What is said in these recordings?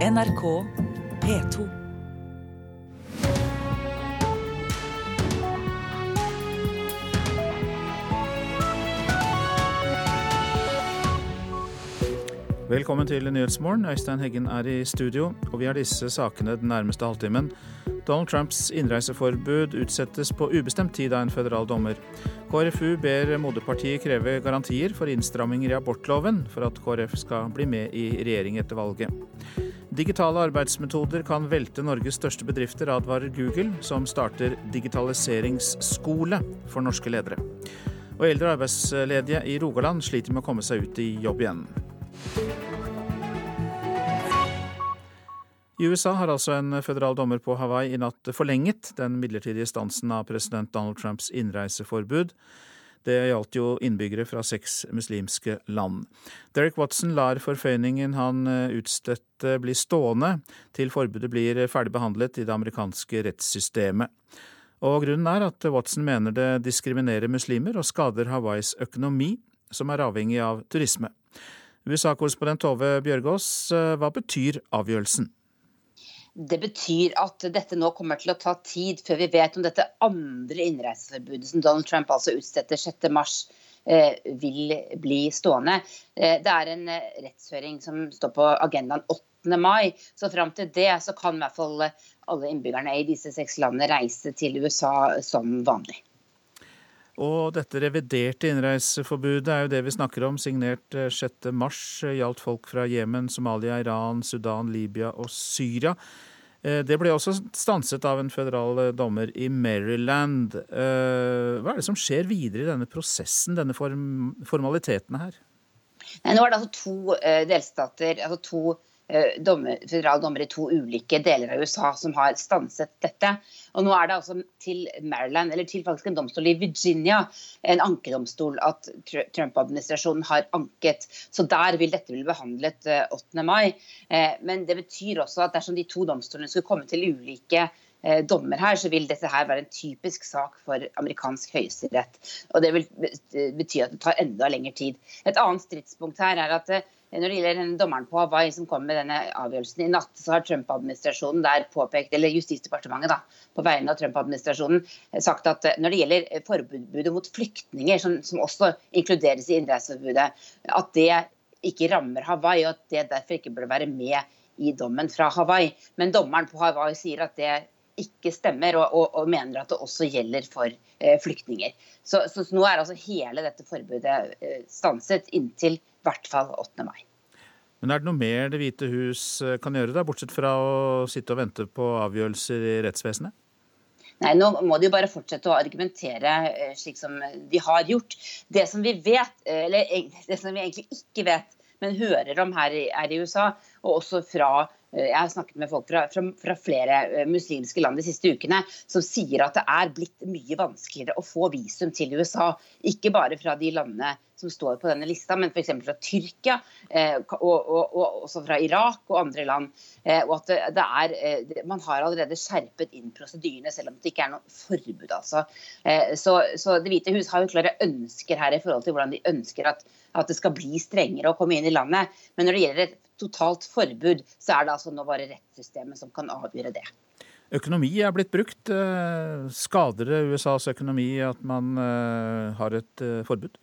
NRK P2. Velkommen til Nyhetsmorgen. Øystein Heggen er i studio, og vi har disse sakene den nærmeste halvtimen. Donald Trumps innreiseforbud utsettes på ubestemt tid av en føderal dommer. KrFU ber moderpartiet kreve garantier for innstramminger i abortloven for at KrF skal bli med i regjering etter valget. Digitale arbeidsmetoder kan velte Norges største bedrifter, advarer Google, som starter digitaliseringsskole for norske ledere. Og eldre arbeidsledige i Rogaland sliter med å komme seg ut i jobb igjen. I USA har altså en føderal dommer på Hawaii i natt forlenget den midlertidige stansen av president Donald Trumps innreiseforbud. Det gjaldt jo innbyggere fra seks muslimske land. Derek Watson lar forføyningen han utstøtte bli stående til forbudet blir ferdig behandlet i det amerikanske rettssystemet. Og grunnen er at Watson mener det diskriminerer muslimer og skader Hawaiis økonomi, som er avhengig av turisme. USA-korrespondent Tove Bjørgaas, hva betyr avgjørelsen? Det betyr at dette nå kommer til å ta tid før vi vet om dette andre innreiseforbudet som Donald Trump altså utstedte 6.3, eh, vil bli stående. Eh, det er en eh, rettshøring som står på agendaen 8. mai. Så fram til det så kan i hvert fall alle innbyggerne i disse seks landene reise til USA som vanlig. Og dette reviderte innreiseforbudet er jo det vi snakker om, signert 6.3. Gjaldt folk fra Jemen, Somalia, Iran, Sudan, Libya og Syria. Det ble også stanset av en føderal dommer i Maryland. Hva er det som skjer videre i denne prosessen, denne form formalitetene her? Nei, nå er det altså to delstater, altså to dommer, føderale dommere i to ulike deler av USA som har stanset dette. Og nå er det altså til Maryland, eller til faktisk en domstol i Virginia, en ankedomstol, at Trump-administrasjonen har anket. Så der vil dette bli behandlet 8. mai. Men det betyr også at dersom de to domstolene skulle komme til ulike dommer her, så vil dette her være en typisk sak for amerikansk høyesterett. Og det vil bety at det tar enda lengre tid. Et annet stridspunkt her er at når det gjelder denne dommeren på Hawaii som kom med denne avgjørelsen i natt, så har Trump-administrasjonen der påpekt, eller Justisdepartementet da, på vegne av Trump-administrasjonen sagt at når det gjelder forbudet mot flyktninger, som, som også inkluderes i innreiseforbudet, at det ikke rammer Hawaii, og at det derfor ikke burde være med i dommen fra Hawaii. Men dommeren på Hawaii sier at det ikke stemmer, og, og, og mener at det også gjelder for eh, flyktninger. Så, så, så, nå er altså hele dette forbudet eh, stanset inntil i hvert fall 8. mai. Men Er det noe mer Det hvite hus kan gjøre, da, bortsett fra å sitte og vente på avgjørelser i rettsvesenet? Nei, Nå må de jo bare fortsette å argumentere slik som de har gjort. Det som vi vet, eller det som vi egentlig ikke vet, men hører om her i, her i USA, og også fra jeg har snakket med folk fra, fra, fra, flere muslimske land de siste ukene som sier at det er blitt mye vanskeligere å få visum til USA. Ikke bare fra de landene som står på denne lista, men f.eks. fra Tyrkia eh, og, og, og, også fra Irak og andre land. Eh, og at det, er, eh, Man har allerede skjerpet inn prosedyrene, selv om det ikke er noe forbud. altså. Så, så Det hvite hus har jo klare ønsker her i forhold til hvordan de ønsker at, at det skal bli strengere å komme inn i landet. Men når det gjelder et totalt forbud, så er det altså nå bare rettssystemet som kan avgjøre det. Økonomi er blitt brukt. Skader det USAs økonomi at man har et forbud?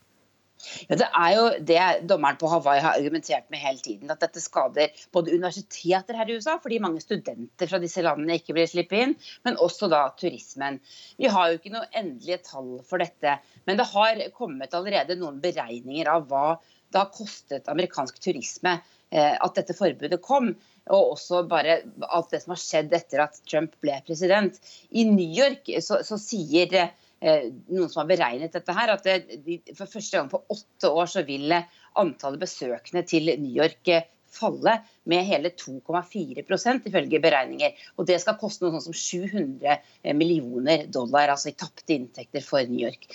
Ja, Det er jo det dommeren på Hawaii har argumentert med hele tiden. At dette skader både universiteter her i USA, fordi mange studenter fra disse landene ikke blir sluppet inn, men også da turismen. Vi har jo ikke noe endelige tall for dette, men det har kommet allerede noen beregninger av hva det har kostet amerikansk turisme at dette forbudet kom. Og også bare alt det som har skjedd etter at Trump ble president. I New York så, så sier noen som har beregnet dette her, at det, for første gang på åtte år så vil antallet besøkende til New York falle med hele 2,4% ifølge beregninger. Og Det skal koste noe sånn som 700 millioner dollar altså i tapte inntekter for New York.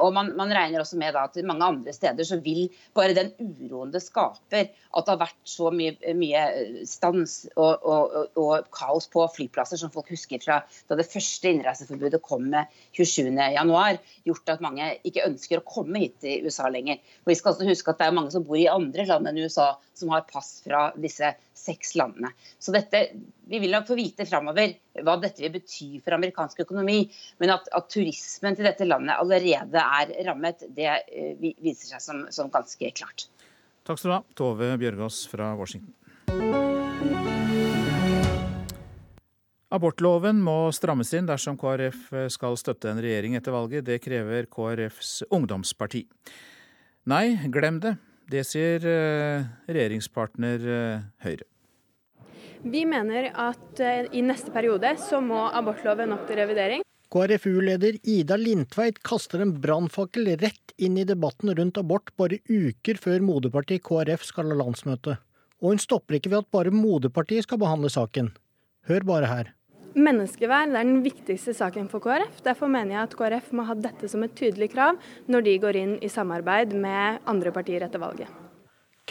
Og man, man regner også med at mange andre steder så vil bare den uroen det skaper, at det har vært så mye, mye stans og, og, og, kaos på flyplasser, som folk husker fra da det første innreiseforbudet kom med 27.1, gjort at mange ikke ønsker å komme hit til USA lenger. Og Vi skal også huske at det er mange som bor i andre land enn USA som har pass fra disse seks landene. Så dette, Vi vil nok få vite framover hva dette vil bety for amerikansk økonomi. Men at, at turismen til dette landet allerede er rammet, det uh, viser seg som, som ganske klart. Takk skal du ha, Tove Bjørgaas fra Washington. Abortloven må strammes inn dersom KrF skal støtte en regjering etter valget. Det krever KrFs ungdomsparti. Nei, glem det. Det sier eh, regjeringspartner eh, Høyre. Vi mener at eh, i neste periode så må abortloven opp til revidering. KrFU-leder Ida Lindtveit kaster en brannfakkel rett inn i debatten rundt abort bare uker før moderpartiet KrF skal ha landsmøte. Og hun stopper ikke ved at bare moderpartiet skal behandle saken. Hør bare her. Menneskeverd er den viktigste saken for KrF. Derfor mener jeg at KrF må ha dette som et tydelig krav når de går inn i samarbeid med andre partier etter valget.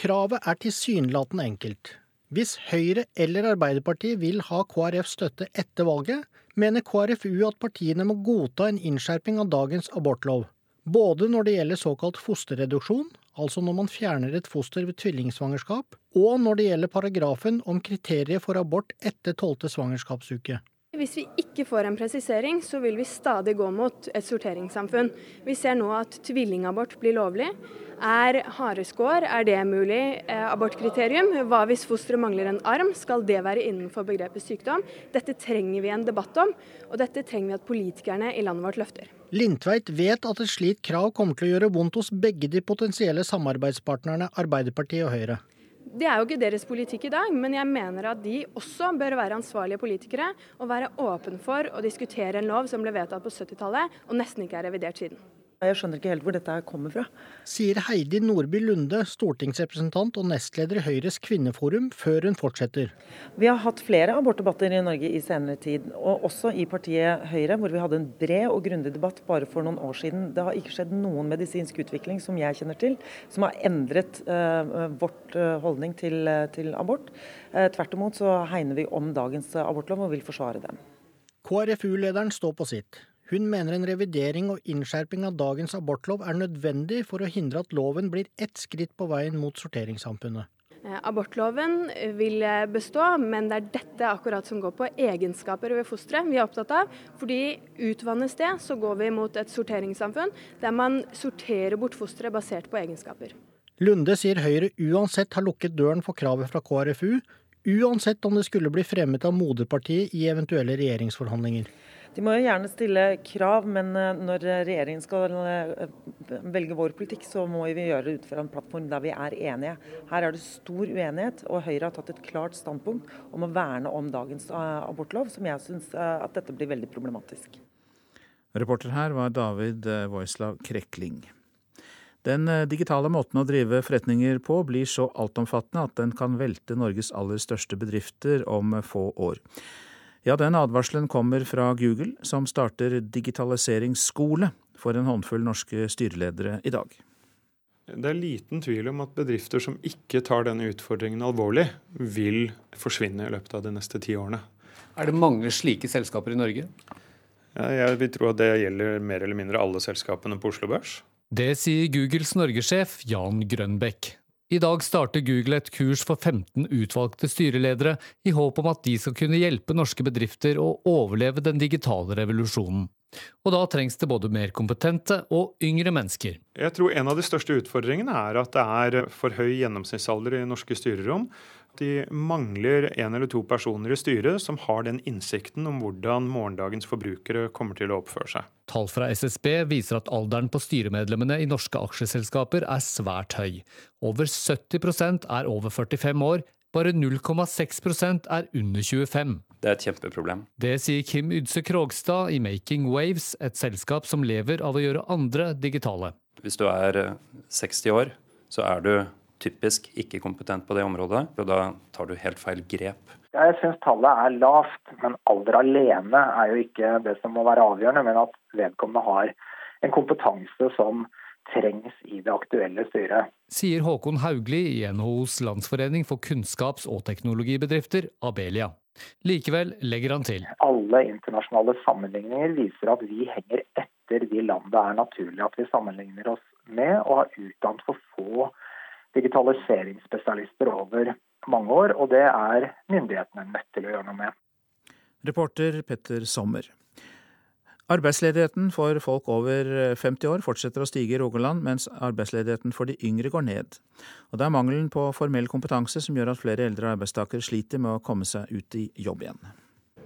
Kravet er tilsynelatende enkelt. Hvis Høyre eller Arbeiderpartiet vil ha KrFs støtte etter valget, mener KrFU at partiene må godta en innskjerping av dagens abortlov. Både når det gjelder såkalt fosterreduksjon, altså når man fjerner et foster ved tvillingsvangerskap, og når det gjelder paragrafen om kriterier for abort etter tolvte svangerskapsuke. Hvis vi ikke får en presisering, så vil vi stadig gå mot et sorteringssamfunn. Vi ser nå at tvillingabort blir lovlig. Er hareskår, er det mulig eh, abortkriterium? Hva hvis fosteret mangler en arm, skal det være innenfor begrepet sykdom? Dette trenger vi en debatt om, og dette trenger vi at politikerne i landet vårt løfter. Lindtveit vet at et slikt krav kommer til å gjøre vondt hos begge de potensielle samarbeidspartnerne Arbeiderpartiet og Høyre. Det er jo ikke deres politikk i dag, men jeg mener at de også bør være ansvarlige politikere og være åpen for å diskutere en lov som ble vedtatt på 70-tallet og nesten ikke er revidert siden. Jeg skjønner ikke helt hvor dette kommer fra. Sier Heidi Nordby Lunde, stortingsrepresentant og nestleder i Høyres kvinneforum, før hun fortsetter. Vi har hatt flere abortdebatter i Norge i senere tid, og også i partiet Høyre, hvor vi hadde en bred og grundig debatt bare for noen år siden. Det har ikke skjedd noen medisinsk utvikling som jeg kjenner til, som har endret uh, vårt uh, holdning til, uh, til abort. tvert imot så hegner vi om dagens abortlov og vil forsvare den. KrFU-lederen står på sitt. Hun mener en revidering og innskjerping av dagens abortlov er nødvendig for å hindre at loven blir ett skritt på veien mot sorteringssamfunnet. Eh, abortloven vil bestå, men det er dette akkurat som går på egenskaper ved fosteret vi er opptatt av. Fordi utvannes det, så går vi mot et sorteringssamfunn der man sorterer bort fosteret basert på egenskaper. Lunde sier Høyre uansett har lukket døren for kravet fra KrFU, uansett om det skulle bli fremmet av moderpartiet i eventuelle regjeringsforhandlinger. De må jo gjerne stille krav, men eh, når regjeringen skal eh, velge vår politikk, så må vi gjøre det ut fra en plattform der vi er enige. Her er det stor uenighet, og Høyre har tatt et klart standpunkt om å verne om dagens eh, abortlov, som jeg syns at dette blir veldig problematisk. Reporter her var David Voislav Krekling. Den digitale måten å drive forretninger på blir så altomfattende at den kan velte Norges aller største bedrifter om få år. Ja, den advarselen kommer fra Google, som starter digitaliseringsskole for en håndfull norske styreledere i dag. Det er liten tvil om at bedrifter som ikke tar denne utfordringen alvorlig, vil forsvinne i løpet av de neste ti årene. Er det mange slike selskaper i Norge? Ja, jeg vil tro at det gjelder mer eller mindre alle selskapene på Oslo Børs. Det sier Googles norgessjef Jan Grønbekk. I dag starter Google et kurs for 15 utvalgte styreledere, i håp om at de skal kunne hjelpe norske bedrifter å overleve den digitale revolusjonen. Og da trengs det både mer kompetente og yngre mennesker. Jeg tror en av de største utfordringene er at det er for høy gjennomsnittsalder i norske styrerom. De mangler en eller to personer i styret som har den innsikten om hvordan morgendagens forbrukere kommer til å oppføre seg. Tall fra SSB viser at alderen på styremedlemmene i norske aksjeselskaper er svært høy. Over 70% er over 45 år, bare 0,6% er under 25. Det er et kjempeproblem. Det sier Kim Ydse Krogstad i Making Waves, et selskap som lever av å gjøre andre digitale. Hvis du er 60 år, så er du typisk ikke kompetent på det området, og da tar du helt feil grep. Jeg syns tallet er lavt, men alder alene er jo ikke det som må være avgjørende, men at vedkommende har en kompetanse som trengs i det aktuelle styret. Sier Håkon Haugli i NHOs landsforening for kunnskaps- og teknologibedrifter, Abelia. Likevel legger han til. Alle internasjonale sammenligninger viser at vi henger etter de land det er naturlig at vi sammenligner oss med, og har utdannet for få digitaliseringsspesialister over mange år, og det er myndighetene nødt til å gjøre noe med. Reporter Petter Sommer. Arbeidsledigheten for folk over 50 år fortsetter å stige i Rogaland, mens arbeidsledigheten for de yngre går ned. Og Det er mangelen på formell kompetanse som gjør at flere eldre arbeidstakere sliter med å komme seg ut i jobb igjen.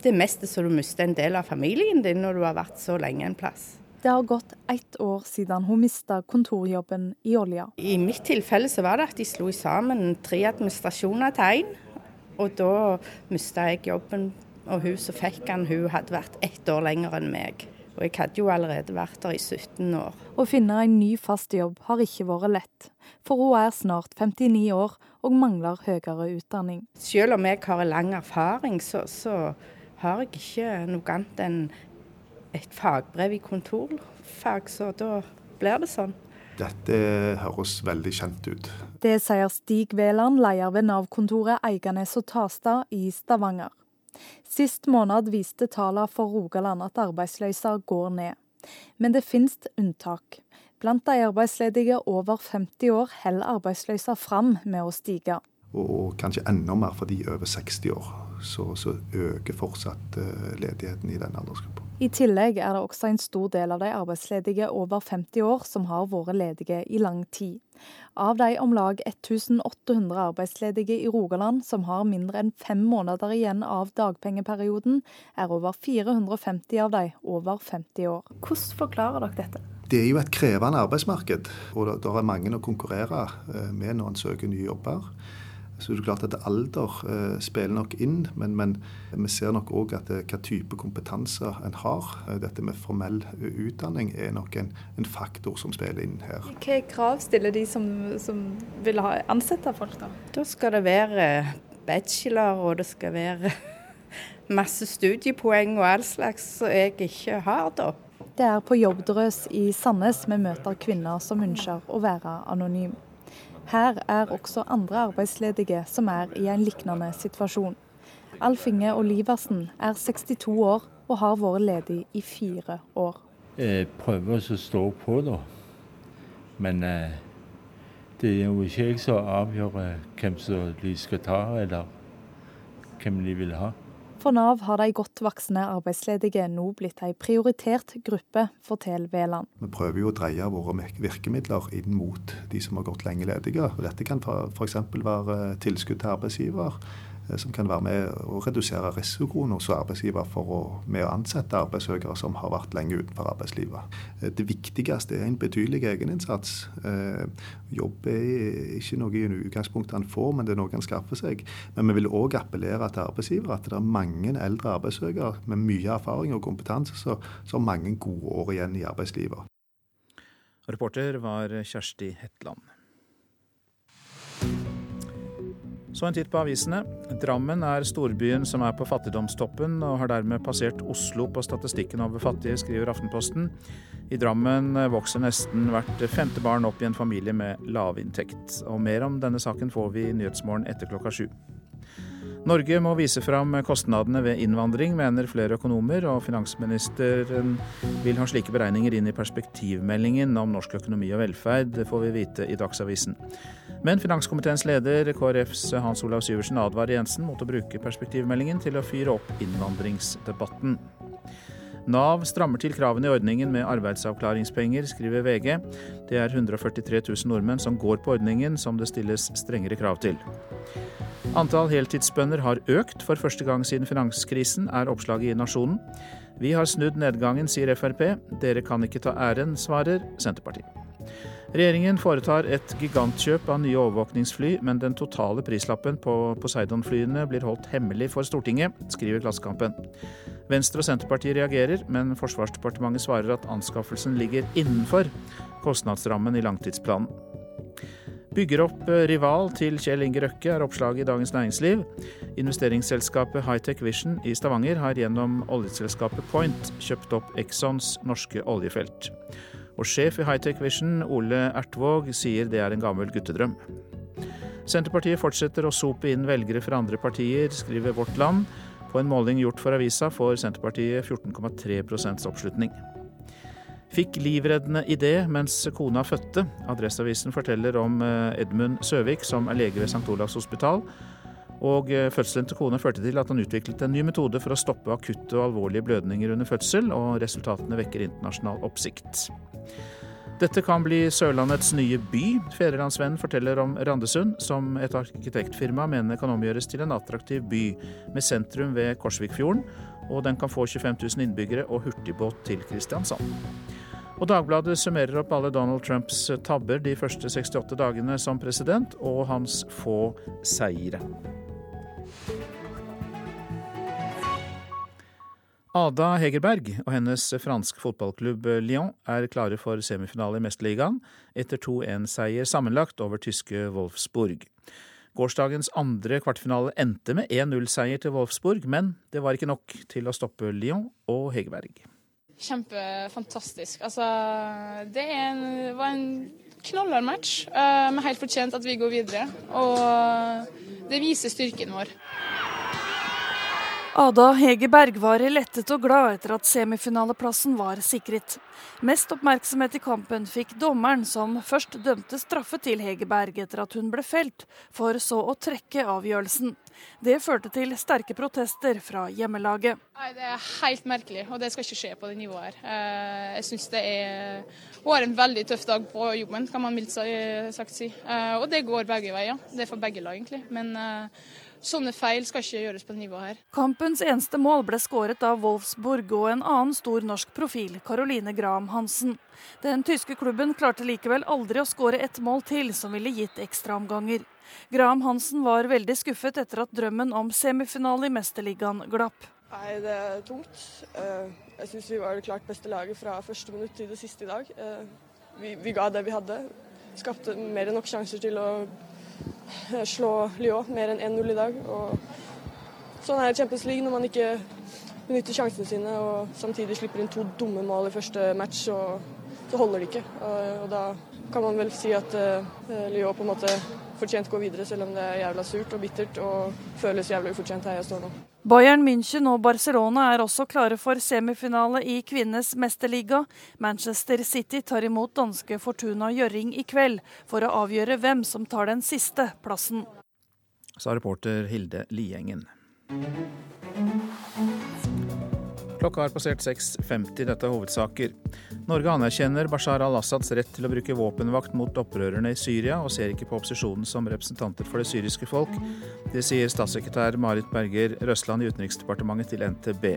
Det meste mest så du mister en del av familien din når du har vært så lenge en plass. Det har gått ett år siden hun mista kontorjobben i olja. I mitt tilfelle så var det at de slo sammen tre administrasjoner til én. Og da mista jeg jobben, og hun som fikk den, hun hadde vært ett år lenger enn meg. Og jeg hadde jo allerede vært der i 17 år. Å finne en ny fast jobb har ikke vært lett, for hun er snart 59 år og mangler høyere utdanning. Selv om jeg har lang erfaring, så, så har jeg ikke noe annet enn et fagbrev i kontorfag, så da blir det sånn. Dette høres veldig kjent ut. Det sier Stig Veland, leder ved Nav-kontoret Eiganes og Tastad i Stavanger. Sist måned viste tallene for Rogaland at arbeidsløysa går ned. Men det finnes unntak. Blant de arbeidsledige over 50 år holder arbeidsløysa fram med å stige. Og kanskje enda mer for de over 60 år. Så, så øker fortsatt eh, ledigheten i denne aldersgruppa. I tillegg er det også en stor del av de arbeidsledige over 50 år som har vært ledige i lang tid. Av de om lag 1800 arbeidsledige i Rogaland som har mindre enn fem måneder igjen av dagpengeperioden, er over 450 av de over 50 år. Hvordan forklarer dere dette? Det er jo et krevende arbeidsmarked, og det er mange å konkurrere eh, med når en søker nye jobber. Så det er klart at Alder eh, spiller nok inn, men, men vi ser nok òg at det, hva type kompetanse en har. Eh, dette med formell utdanning er nok en, en, faktor som spiller inn her. Hvilke krav stiller de som, som vil ha ansette folk, da? Da skal det være bachelor, og det skal være masse studiepoeng og all slags som jeg ikke har, da. Det er på jobbdrøs i Sandnes vi møter kvinner som ønsker å være anonyme. Her er også andre arbeidsledige som er i en lignende situasjon. Alf Inge Oliversen er 62 år og har vært ledig i fire år. Jeg prøver å stå på, da. Men eh, det er jo ikke jeg som avgjør hvem som de skal ta, eller hvem de vil ha. For Nav har de godt voksne arbeidsledige nå blitt ei prioritert gruppe, forteller Veland. Vi prøver jo å dreie våre virkemidler inn mot de som har gått lenge ledige. Dette kan f.eks. være tilskudd til arbeidsgiver, Eh, som kan være med å redusere risikoen hos arbeidsgiver for å, med å ansette arbeidssøkere som har vært lenge utenfor arbeidslivet. Eh, det viktigste er en betydelig egeninnsats. Eh, jobb er ikke noe i utgangspunktet han får, men det er noe han skaffer seg. Men vi vil òg appellere til arbeidsgiver at det er mange eldre arbeidssøkere med mye erfaring og kompetanse som har mange gode år igjen i arbeidslivet. Reporter var Kjersti Hetland. Så en titt på avisene. Drammen er storbyen som er på fattigdomstoppen, og har dermed passert Oslo på statistikken over fattige, skriver Aftenposten. I Drammen vokser nesten hvert femte barn opp i en familie med lavinntekt. Og mer om denne saken får vi i Nyhetsmorgen etter klokka sju. Norge må vise fram kostnadene ved innvandring, mener flere økonomer, og finansministeren vil ha slike beregninger inn i perspektivmeldingen om norsk økonomi og velferd, det får vi vite i Dagsavisen. Men finanskomiteens leder, KrFs Hans Olav Syversen, advarer Jensen mot å bruke perspektivmeldingen til å fyre opp innvandringsdebatten. Nav strammer til kravene i ordningen med arbeidsavklaringspenger, skriver VG. Det er 143 000 nordmenn som går på ordningen, som det stilles strengere krav til. Antall heltidsbønder har økt for første gang siden finanskrisen, er oppslaget i Nasjonen. Vi har snudd nedgangen, sier Frp. Dere kan ikke ta æren, svarer Senterpartiet. Regjeringen foretar et gigantkjøp av nye overvåkningsfly, men den totale prislappen på Poseidon-flyene blir holdt hemmelig for Stortinget, skriver Klassekampen. Venstre og Senterpartiet reagerer, men Forsvarsdepartementet svarer at anskaffelsen ligger innenfor kostnadsrammen i langtidsplanen. Bygger opp eh, rival til Kjell Inge Røkke, er oppslaget i Dagens Næringsliv. Investeringsselskapet Hightech Vision i Stavanger har gjennom oljeselskapet Point kjøpt opp Exxons norske oljefelt. Og sjef i Hightech Vision, Ole Ertvåg, sier det er en gammel guttedrøm. Senterpartiet fortsetter å sope inn velgere fra andre partier, skriver Vårt Land. På en måling gjort for avisa får Senterpartiet 14,3 oppslutning. Fikk livreddende idé mens kona fødte. Adresseavisen forteller om eh, Edmund Søvik, som er lege ved St. Olavs hospital. Og eh, Fødselen til kona førte til at han utviklet en ny metode for å stoppe akutte og alvorlige blødninger under fødsel, og resultatene vekker internasjonal oppsikt. Dette kan bli Sørlandets nye by. Fedrelandsvennen forteller om Randesund, som et arkitektfirma mener kan omgjøres til en attraktiv by, med sentrum ved Korsvikfjorden, og den kan få 25 000 innbyggere og hurtigbåt til Kristiansand. Og Dagbladet summerer opp alle Donald Trumps tabber de første 68 dagene som president, og hans få seire. Ada Hegerberg og hennes franske fotballklubb Lyon er klare for semifinale i Mesterligaen etter 2-1-seier sammenlagt over tyske Wolfsburg. Gårsdagens andre kvartfinale endte med 1-0-seier til Wolfsburg, men det var ikke nok til å stoppe Lyon og Hegerberg. Kjempefantastisk. Altså, det en, var en knallhard match. Uh, men helt fortjent at vi går videre. Og det viser styrken vår. Ada Hegerberg var lettet og glad etter at semifinaleplassen var sikret. Mest oppmerksomhet i kampen fikk dommeren, som først dømte straffe til Hegerberg etter at hun ble felt, for så å trekke avgjørelsen. Det førte til sterke protester fra hjemmelaget. Nei, Det er helt merkelig, og det skal ikke skje på det nivået her. Eh, jeg synes det er Hun har en veldig tøff dag på jobben, kan man mildt sagt si. Eh, og det går begge veier. Det er for begge lag, egentlig. Men eh, Sånne feil skal ikke gjøres på nivå her. Kampens eneste mål ble skåret av Wolfsburg og en annen stor norsk profil, Caroline Graham Hansen. Den tyske klubben klarte likevel aldri å skåre ett mål til, som ville gitt ekstraomganger. Graham Hansen var veldig skuffet etter at drømmen om semifinale i Mesterligaen glapp. Nei, Det er tungt. Eh, jeg syns vi var det klart beste laget fra første minutt til det siste i dag. Eh, vi, vi ga det vi hadde. Skapte mer enn nok sjanser til å slå Lyon mer enn 1-0 i dag. Og sånn er Champions League når man ikke benytter sjansene sine og samtidig slipper inn to dumme mål i første match, og så holder det ikke. Og, da kan man vel si at uh, Lyon på en måte fortjent gå videre, selv om det er jævla surt og bittert og føles jævla ufortjent her jeg står nå. Bayern München og Barcelona er også klare for semifinale i kvinnenes mesterliga. Manchester City tar imot danske Fortuna Gjøring i kveld for å avgjøre hvem som tar den siste plassen. Sa reporter Hilde Liengen. Klokka har passert 6.50. Dette er hovedsaker. Norge anerkjenner Bashar al-Assads rett til å bruke våpenvakt mot opprørerne i Syria, og ser ikke på opposisjonen som representanter for det syriske folk. Det sier statssekretær Marit Berger Røsland i Utenriksdepartementet til NTB.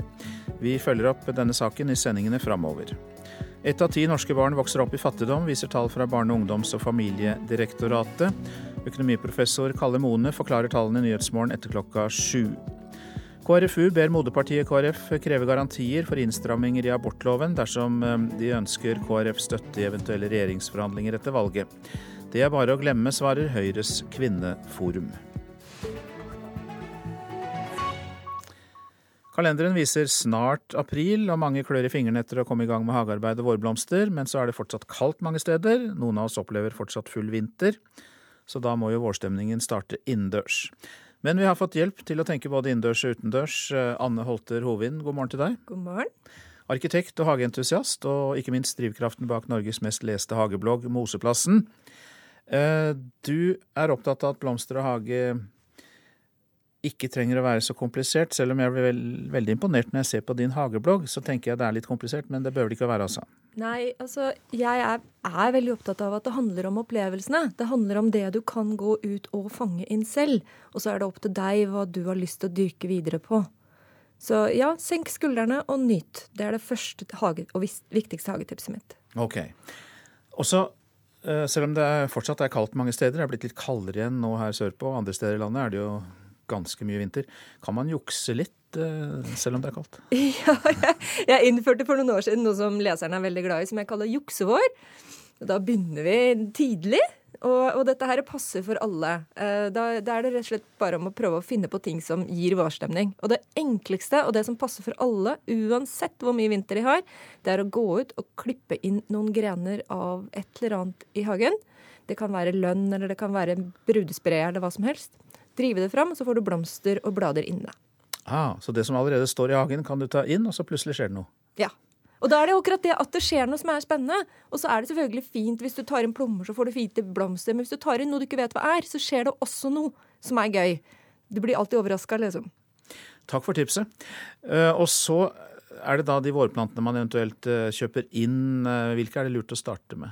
Vi følger opp denne saken i sendingene framover. Ett av ti norske barn vokser opp i fattigdom, viser tall fra Barne-, ungdoms- og familiedirektoratet. Økonomiprofessor Kalle Mone forklarer tallene i Nyhetsmorgen etter klokka sju. KrFU ber moderpartiet KrF kreve garantier for innstramminger i abortloven dersom eh, de ønsker KrF støtte i eventuelle regjeringsforhandlinger etter valget. Det er bare å glemme, svarer Høyres kvinneforum. Kalenderen viser snart april, og mange klør i fingrene etter å komme i gang med hagearbeid og vårblomster, men så er det fortsatt kaldt mange steder. Noen av oss opplever fortsatt full vinter, så da må jo vårstemningen starte innendørs. Men vi har fått hjelp til å tenke både innendørs og utendørs. Eh, Anne Holter Hovind, god morgen til deg. God morgen. Arkitekt og hageentusiast, og ikke minst drivkraften bak Norges mest leste hageblogg, Moseplassen. Eh, du er opptatt av at blomster og hage ikke trenger å være så komplisert. Selv om jeg blir veldig imponert når jeg ser på din hageblogg, så tenker jeg det er litt komplisert, men det bør det ikke være, altså. Nei, altså jeg er, er, veldig opptatt av at det handler om opplevelsene. Det handler om det du kan gå ut og fange inn selv. Og så er det opp til deg hva du har lyst til å dyrke videre på. Så ja, senk skuldrene og nyt. Det er det første hage, og viktigste hagetipset mitt. Ok. Og så, eh, selv om det fortsatt er kaldt mange steder, det er blitt litt kaldere igjen nå her sørpå, andre steder i landet er det jo ganske mye vinter. Kan man jukse litt eh, selv om det er kaldt? Ja, jeg, jeg innførte for noen år siden noe som leserne er veldig glad i, som jeg kaller juksevår. Da begynner vi tidlig. Og, og, dette her passer for alle. Eh, da, da, er det rett og slett bare om å prøve å finne på ting som gir vårstemning. Og det enkleste, og det som passer for alle, uansett hvor mye vinter de har, det er å gå ut og klippe inn noen grener av et eller annet i hagen. Det kan være lønn, eller det kan være brudespray, eller hva som helst drive det fram, så får du blomster og blader inne. Ah, så det som allerede står i hagen, kan du ta inn, og så plutselig skjer det noe? Ja. Og da er det akkurat det at det skjer noe som er spennende. Og så er det selvfølgelig fint hvis du tar inn plommer, så får du fine blomster. Men hvis du tar inn noe du ikke vet hva er, så skjer det også noe som er gøy. Du blir alltid overraska, liksom. Takk for tipset. Eh, og så er det da de vårplantene man eventuelt eh, kjøper inn. Eh, hvilke er det lurt å starte med?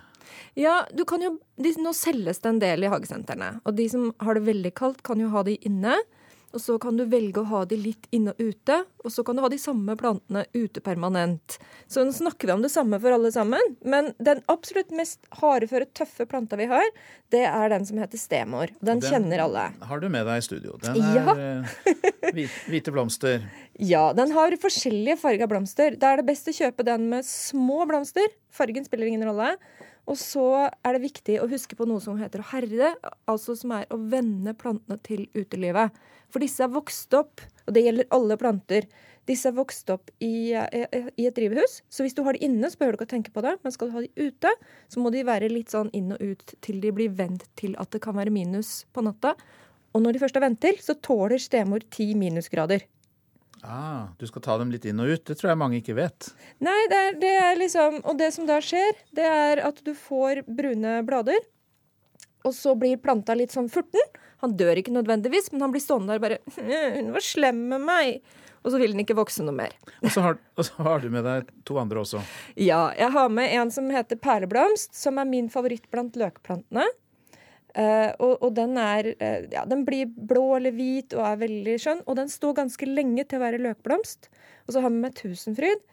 Ja, du kan jo, de, Nå selges det en del i hagesentrene. Og de som har det veldig kaldt, kan jo ha de inne. Og så kan du velge å ha de litt inne og ute, og så kan du ha de samme plantene ute permanent. Så nå snakker vi om det samme for alle sammen, men den absolutt mest hardeføre, tøffe planta vi har, det er den som heter stemor. Den, den kjenner alle. har du med deg i studio. Den ja. Eh, hvite blomster. Ja, den har forskjellige farger blomster. Da er det best å kjøpe den med små blomster. Fargen spiller ingen rolle. Og så er det viktig å huske på noe som heter å herde, altså som er å vende plantene til utelivet. For disse er vokst opp, og det gjelder alle planter, disse er vokst opp i, i, et drivhus. Så hvis du har de inne, så behøver du ikke å tenke på det. Men skal du ha de ute, så må de være litt sånn inn og ut til de blir vent til at det kan være minus på natta. Og når de først er vendt til, så tåler stemor ti minusgrader. Ah, du skal ta dem litt inn og ut. Det tror jeg mange ikke vet. Nei, det er, det er liksom Og det som da skjer, det er at du får brune blader. Og så blir planta litt sånn furten. Han dør ikke nødvendigvis, men han blir stående der bare 'Hun var slem med meg'. Og så vil den ikke vokse noe mer. Og så, har, og så har du med deg to andre også. Ja. Jeg har med en som heter perleblomst, som er min favoritt blant løkplantene. Uh, og, og, den er uh, Ja, den blir blå eller hvit og er veldig skjønn. Og den står ganske lenge til å være løkblomst. Og så har vi med tusenfryd,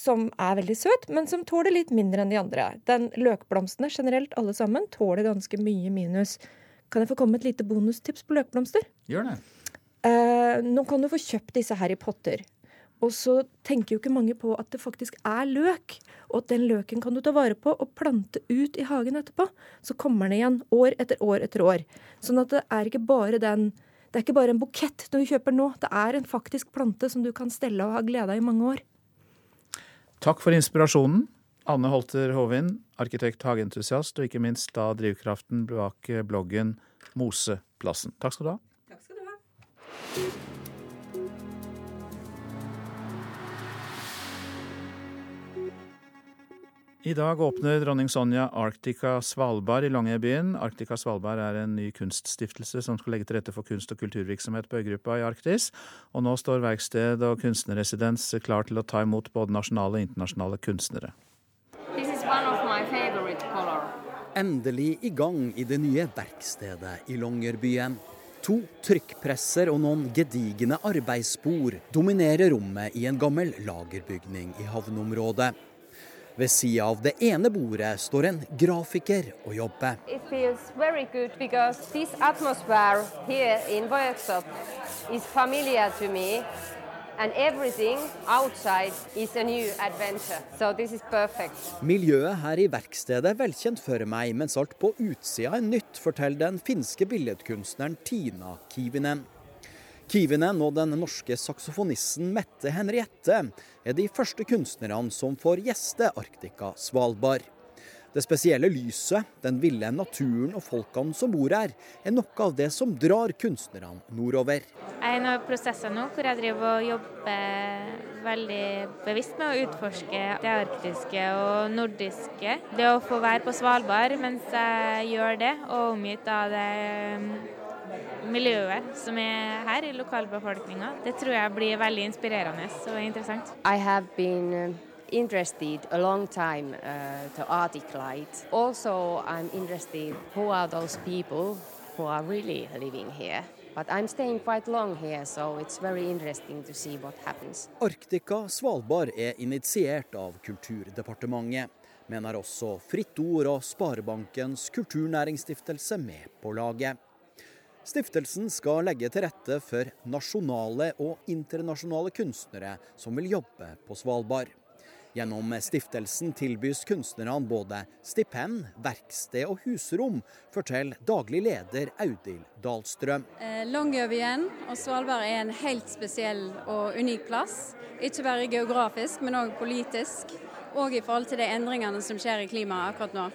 som er veldig søt, men som tåler litt mindre enn de andre. Den Løkblomstene generelt, alle sammen, tåler ganske mye minus. Kan jeg få komme med et lite bonustips på løkblomster? Gjør det. Uh, nå kan du få kjøpt disse her i potter. Og så tenker jo ikke mange på at det faktisk er løk, og at den løken kan du ta vare på og plante ut i hagen etterpå. Så kommer den igjen år etter år etter år. Sånn at det er ikke bare den det er ikke bare en bukett du kjøper nå, det er en faktisk plante som du kan stelle og ha glede av i mange år. Takk for inspirasjonen. Anne Holter Hovin, arkitekt, hageentusiast, og ikke minst da drivkraften bak bloggen Moseplassen. Takk skal du ha. Takk skal du ha. I dag åpner dronning Sonja Arctica Svalbard i Longyearbyen. Arctica Svalbard er en ny kunststiftelse som skal legge til rette for kunst- og kulturvirksomhet på øygruppa i Arktis. Og nå står verksted og kunstnerresidens klar til å ta imot både nasjonale og internasjonale kunstnere. Endelig i gang i det nye verkstedet i Longyearbyen. To trykkpresser og noen gedigne arbeidsspor dominerer rommet i en gammel lagerbygning i havneområdet. Ved sida av det ene bordet står en grafiker og jobber. And everything outside is a new adventure. So this is perfect. Miljøet her i verkstedet er velkjent for meg, mens alt på utsida er nytt, forteller den finske billedkunstneren Tina Kivinen. Kivinen og den norske saksofonisten Mette Henriette er de første kunstnerne som får gjeste Arktika Svalbard. Det spesielle lyset, den ville naturen og folkene som bor her, er noe av det som drar kunstnerne nordover. Jeg er i prosesser nå hvor jeg driver og jobber veldig bevisst med å utforske det arktiske og nordiske. Det å få være på Svalbard mens jeg gjør det, og omgitt av det miljøet som er her i lokalbefolkninga. Det tror jeg blir veldig inspirerende og interessant. I have been uh, interested a long time uh, to Arctic Light. Also, I'm interested who are those people who are really living here. But I'm staying quite long here, so it's very interesting to see what happens. Arktika Svalbard er initiert av Kulturdepartementet, men er også Fritt Ord og Sparebankens kulturnæringsstiftelse med på laget. Stiftelsen skal legge til rette for nasjonale og internasjonale kunstnere som vil jobbe på Svalbard. Gjennom stiftelsen tilbys kunstnerne både stipend, verksted og husrom, forteller daglig leder Audhild Dahlstrøm. Eh, Longyearbyen og Svalbard er en helt spesiell og unik plass. Ikke bare geografisk, men òg politisk. Og i forhold til de endringene som skjer i klimaet akkurat nå.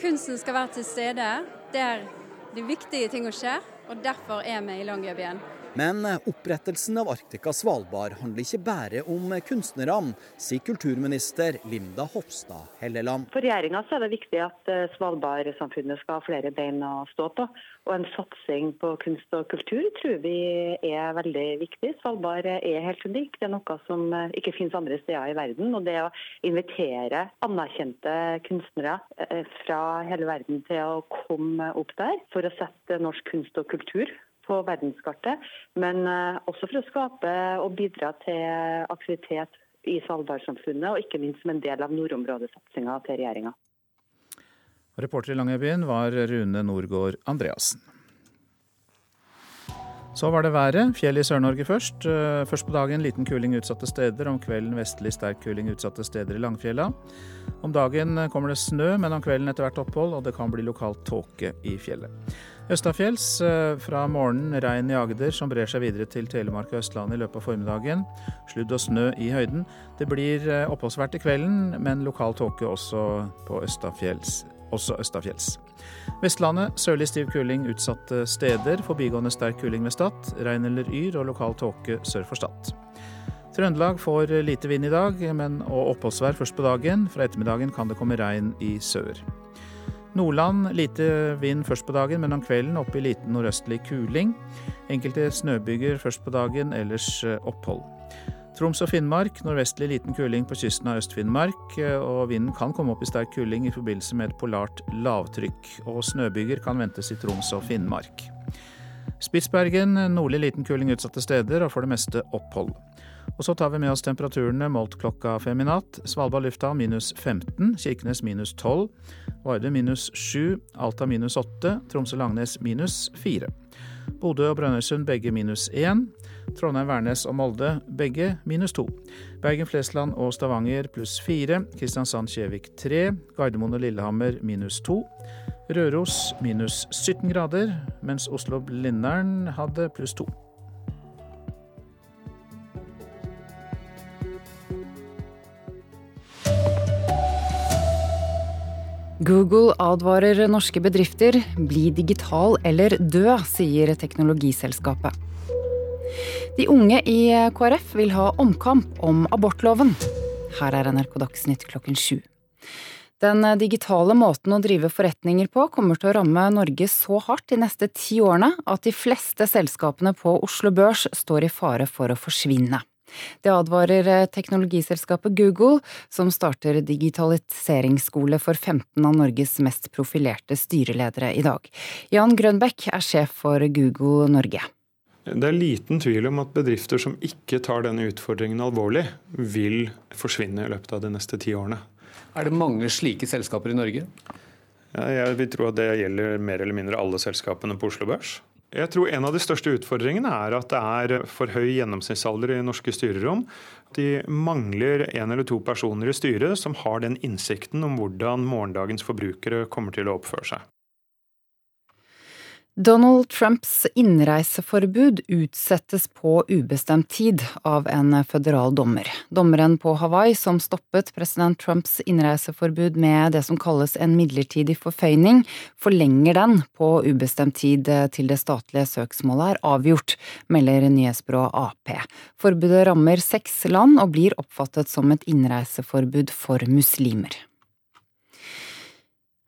Kunsten skal være til stede der de viktige tingene skjer og derfor er vi i Longyearbyen. Men opprettelsen av Arktika Svalbard handler ikke bare om kunstnerne, sier kulturminister Linda Hofstad Helleland. For regjeringa er det viktig at eh, Svalbard-samfunnet skal ha flere bein å stå på. Og en satsing på kunst og kultur tror vi er veldig viktig. Svalbard er helt unik. Det er noe som eh, ikke finnes andre steder i verden. Og det å invitere anerkjente kunstnere eh, fra hele verden til å komme opp der for å sette norsk kunst og kultur på verdenskartet, men eh, også for å skape og bidra til aktivitet i Svalbardsamfunnet, og ikke minst som en del av nordområdesatsinga til regjeringa. Reporter i Longyearbyen var Rune Norgård Andreassen. Så var det været. Fjell i Sør-Norge først. Eh, først på dagen liten kuling utsatte steder. Om kvelden vestlig sterk kuling utsatte steder i Langfjella. Om dagen kommer det snø, men om kvelden etter hvert opphold, og det kan bli lokalt tåke i fjellet. Østafjells eh, fra morgenen regn i Agder, som brer seg videre til Telemark og Østlandet i løpet av formiddagen. Sludd og snø i høyden. Det blir eh, oppholdsvært i kvelden, men lokal tåke også på Østafjells også østafjells. Vestlandet sørlig stiv kuling utsatte steder. Forbigående sterk kuling ved Stad. Regn eller yr og lokal tåke sør for Stad. Trøndelag får lite vind i dag, men og oppholdsvær først på dagen. Fra ettermiddagen kan det komme regn i sør. Nordland lite vind først på dagen, men om kvelden opp i liten nordøstlig kuling. Enkelte snøbyger først på dagen, ellers opphold. Troms og Finnmark nordvestlig liten kuling på kysten av Øst-Finnmark, og vinden kan komme opp i sterk kuling i forbindelse med et polart lavtrykk. Og snøbyger kan ventes i Troms og Finnmark. Spitsbergen nordlig liten kuling utsatte steder, og for det meste opphold. Og så tar vi med oss temperaturene målt klokka fem i natt. Svalbard lufthavn minus 15, Kirkenes minus 12, Vardø minus 7, Alta minus 8, Tromsø-Langnes minus 4. Bodø og Brønnøysund begge minus 1. Trondheim, Værnes og Molde begge minus 2. Bergen-Flesland og Stavanger pluss 4. Kristiansand-Kjevik 3. Gardermoen og Lillehammer minus 2. Røros minus 17 grader, mens Oslo-Blindern hadde pluss 2. Google advarer norske bedrifter bli digital eller dø, sier teknologiselskapet. De unge i KrF vil ha omkamp om abortloven. Her er NRK Dagsnytt klokken sju. Den digitale måten å drive forretninger på kommer til å ramme Norge så hardt de neste ti årene at de fleste selskapene på Oslo Børs står i fare for å forsvinne. Det advarer eh, teknologiselskapet Google, som starter digitaliseringsskole for 15 av Norges mest profilerte styreledere i dag. Jan Grønbekk er sjef for Google Norge. Det er liten tvil om at bedrifter som ikke tar denne utfordringen alvorlig, vil forsvinne i løpet av de neste ti årene. Er det mange slike selskaper i Norge? Jeg vil tro at det gjelder mer eller mindre alle selskapene på Oslo Børs. Jeg tror En av de største utfordringene er at det er for høy gjennomsnittsalder i norske styrerom. De mangler en eller to personer i styret som har den innsikten om hvordan morgendagens forbrukere kommer til å oppføre seg. Donald Trumps innreiseforbud utsettes på ubestemt tid av en føderal dommer. Dommeren på Hawaii som stoppet president Trumps innreiseforbud med det som kalles en midlertidig forføyning, forlenger den på ubestemt tid til det statlige søksmålet er avgjort, melder nyhetsbyrået Ap. Forbudet rammer seks land og blir oppfattet som et innreiseforbud for muslimer.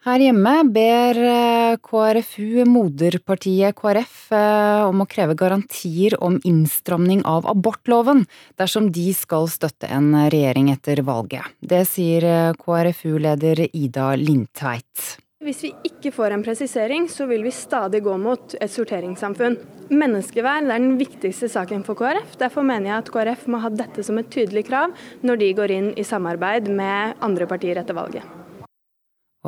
Her hjemme ber eh, KrFU moderpartiet KrF eh, om å kreve garantier om innstramning av abortloven dersom de skal støtte en regjering etter valget. Det sier eh, KrFU-leder Ida Lindtveit. Hvis vi ikke får en presisering, så vil vi stadig gå mot et sorteringssamfunn. Menneskeverd er den viktigste saken for KrF. Derfor mener jeg at KrF må ha dette som et tydelig krav når de går inn i samarbeid med andre partier etter valget.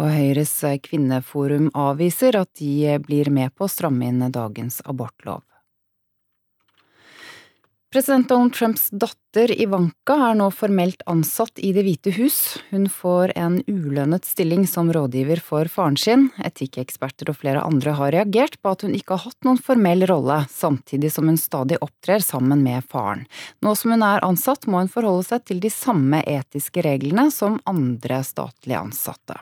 Og Høyres kvinneforum avviser at de blir med på å stramme inn dagens abortlov. President Donald Trumps datter Ivanka er nå formelt ansatt i Det hvite hus. Hun får en ulønnet stilling som rådgiver for faren sin. Etikkeksperter og flere andre har reagert på at hun ikke har hatt noen formell rolle, samtidig som hun stadig opptrer sammen med faren. Nå som hun er ansatt, må hun forholde seg til de samme etiske reglene som andre statlige ansatte.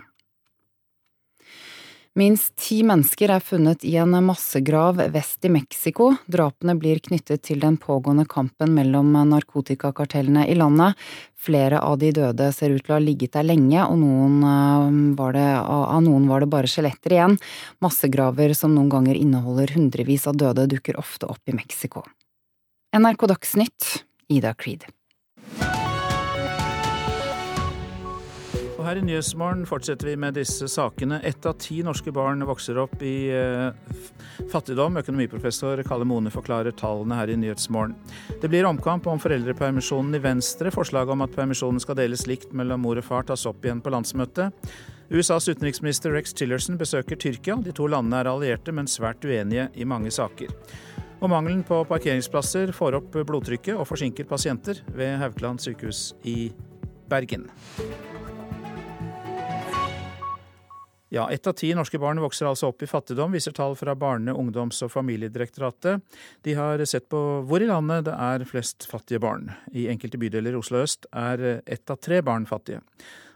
Minst ti mennesker er funnet i en massegrav vest i Mexico. Drapene blir knyttet til den pågående kampen mellom narkotikakartellene i landet. Flere av de døde ser ut til å ha ligget der lenge, og noen eh, det, av noen var det bare skjeletter igjen. Massegraver som noen ganger inneholder hundrevis av døde, dukker ofte opp i Mexico. NRK Dagsnytt, Ida Creed. Og her i Nyhetsmorgen fortsetter vi med disse sakene. Ett av ti norske barn vokser opp i uh, fattigdom. Økonomiprofessor Kalle Mone forklarer tallene her i Nyhetsmorgen. Det blir omkamp om foreldrepermisjonen i Venstre. Forslaget om at permisjonen skal deles likt mellom mor og far tas opp igjen på landsmøtet. USAs utenriksminister Rex Tillerson besøker Tyrkia. De to landene er allierte, men svært uenige i mange saker. Og mangelen på parkeringsplasser får opp blodtrykket og forsinker pasienter ved Haukeland sykehus i Bergen. Ja, ett av ti norske barn vokser altså opp i fattigdom, viser tall fra Barne-, ungdoms- og familiedirektoratet. De har sett på hvor i landet det er flest fattige barn. I enkelte bydeler i Oslo øst er ett av tre barn fattige.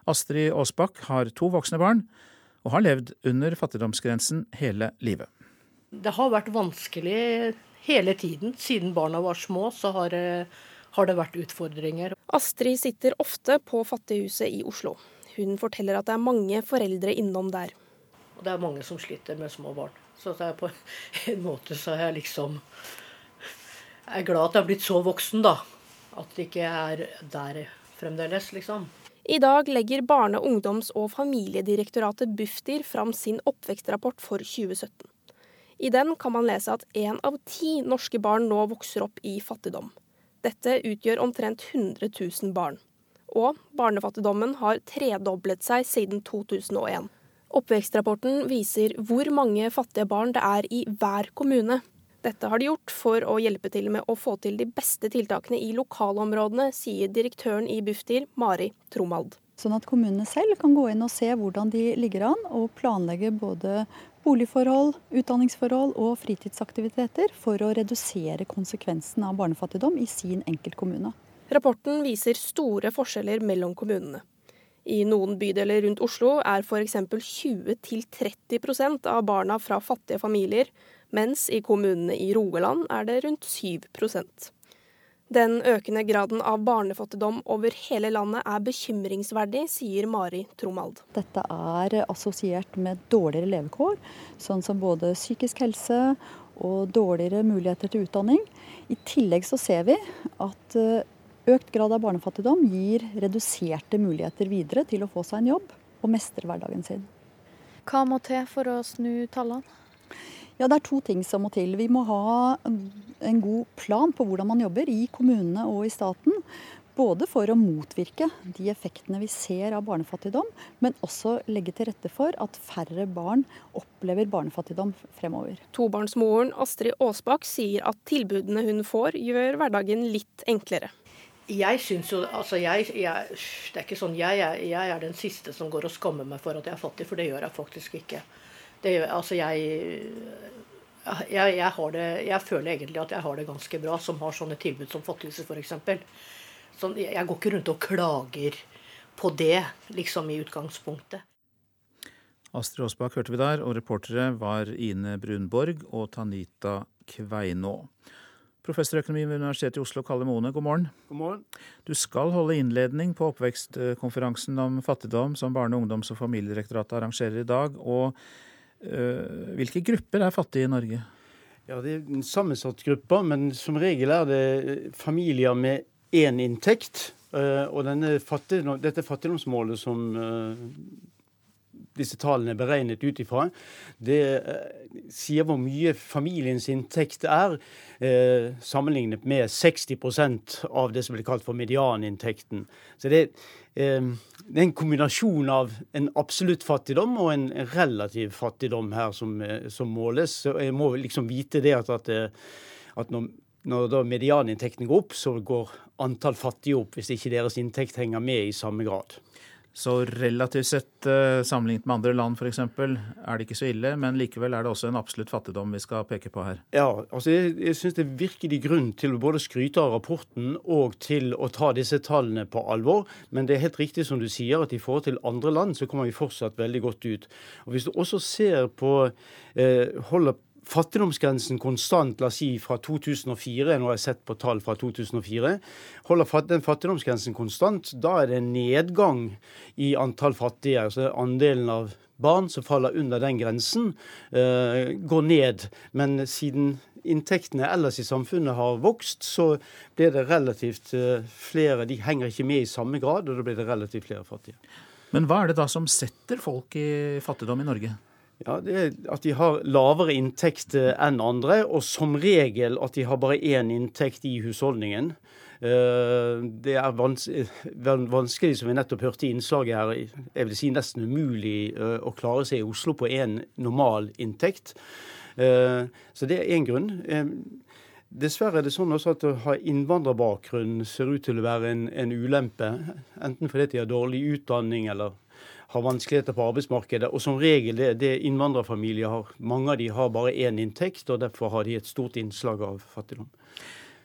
Astrid Aasbakk har to voksne barn, og har levd under fattigdomsgrensen hele livet. Det har vært vanskelig hele tiden. Siden barna var små, så har, har det vært utfordringer. Astrid sitter ofte på Fattighuset i Oslo. Hun forteller at det er mange foreldre innom der. Og det er mange som sliter med små barn. Så på en måte så er jeg liksom Jeg er glad at jeg er blitt så voksen, da. At det ikke er der fremdeles, liksom. I dag legger Barne-, ungdoms- og familiedirektoratet Bufdir fram sin oppvekstrapport for 2017. I den kan man lese at én av ti norske barn nå vokser opp i fattigdom. Dette utgjør omtrent 100 000 barn og barnefattigdommen har tredoblet seg siden 2001. Oppvekstrapporten viser hvor mange fattige barn det er i hver kommune. Dette har de gjort for å hjelpe til med å få til de beste tiltakene i lokalområdene, sier direktøren i Bufdir, Mari Tromald. Sånn at kommunene selv kan gå inn og se hvordan de ligger an, og planlegge både boligforhold, utdanningsforhold og fritidsaktiviteter for å redusere konsekvensen av barnefattigdom i sin enkeltkommune. Rapporten viser store forskjeller mellom kommunene. I noen bydeler rundt Oslo er f.eks. 20-30% av barna fra fattige familier, mens i kommunene i Rogaland er det rundt 7% Den økende graden av barnefattigdom over hele landet er bekymringsverdig, sier Mari Tromald. Dette er assosiert med dårligere levekår, sånn som både psykisk helse og dårligere muligheter til utdanning. I tillegg så ser vi at eh, Økt grad av barnefattigdom gir reduserte muligheter videre til å få seg en jobb og mestre hverdagen sin. Hva må til for å snu tallene? Ja, Det er to ting som må til. Vi må ha en god plan på hvordan man jobber i kommunene og i staten. Både for å motvirke de effektene vi ser av barnefattigdom, men også legge til rette for at færre barn opplever barnefattigdom fremover. Tobarnsmoren Astrid Aasbakk sier at tilbudene hun får, gjør hverdagen litt enklere. Jeg syns jo Altså, jeg, jeg, Det er ikke sånn jeg, jeg, er den siste som går og skammer meg for at jeg er fattig, for det gjør jeg faktisk ikke. Det, altså, jeg, jeg, det, jeg føler egentlig at jeg har det ganske bra, som har sånne tilbud som Fattighuset f.eks. Sånn, jeg går ikke rundt og klager på det, liksom, i utgangspunktet. Astrid Aasbakk hørte vi der, og reportere var Ine Brunborg og Tanita Kveinå. Professor i økonomi ved Universitetet i Oslo, Kalle Mone, god morgen. God morgen. Du skal holde innledning på oppvekstkonferansen om fattigdom som Barne-, ungdoms- og familiedirektoratet arrangerer i dag. Og øh, hvilke grupper er fattige i Norge? Ja, Det er en sammensatt gruppe, men som regel er det familier med én inntekt. Øh, og fattigdom, dette fattigdomsmålet som disse tallene er beregnet ut ifra, det eh, sier hvor mye familiens inntekt er, eh, sammenlignet med 60% av det som blir kalt for medianinntekten. Så det, eh, det, er en kombinasjon av en absolutt fattigdom og en relativ fattigdom her som, som måles. Så jeg må liksom vite det at, at, at når, når medianinntekten går opp, så går antall fattige opp, hvis ikke deres inntekt henger med i samme grad. Så relativt sett eh, sammenlignet med andre land f.eks. er det ikke så ille, men likevel er det også en absolutt fattigdom vi skal peke på her. Ja, altså jeg, jeg syns det er virkelig grunn til å både skryte av rapporten og til å ta disse tallene på alvor. Men det er helt riktig som du sier, at i forhold til andre land så kommer vi fortsatt veldig godt ut. Og Hvis du også ser på eh, holder fattigdomsgrensen konstant, la oss si fra 2004, nå har jeg sett på tall fra 2004, holder den fattigdomsgrensen konstant, da er det en nedgang i antall fattige. altså Andelen av barn som faller under den grensen, uh, går ned. Men siden inntektene ellers i samfunnet har vokst, så blir det relativt uh, flere. De henger ikke med i samme grad, og da blir det relativt flere fattige. Men hva er det da som setter folk i fattigdom i Norge? Ja, det er At de har lavere inntekt enn andre, og som regel at de har bare én inntekt i husholdningen. Eh, det er vanskelig, som vi nettopp hørte i innslaget her, jeg vil si nesten umulig eh, å klare seg i Oslo på én normal inntekt. Eh, så det er én grunn. Dessverre er det sånn også at å ha innvandrerbakgrunn ser ut til å være en, en ulempe. Enten fordi de har dårlig utdanning eller har vanskeligheter på arbeidsmarkedet. Og som regel det, det innvandrerfamilier har. Mange av de har bare én inntekt, og derfor har de et stort innslag av fattigdom.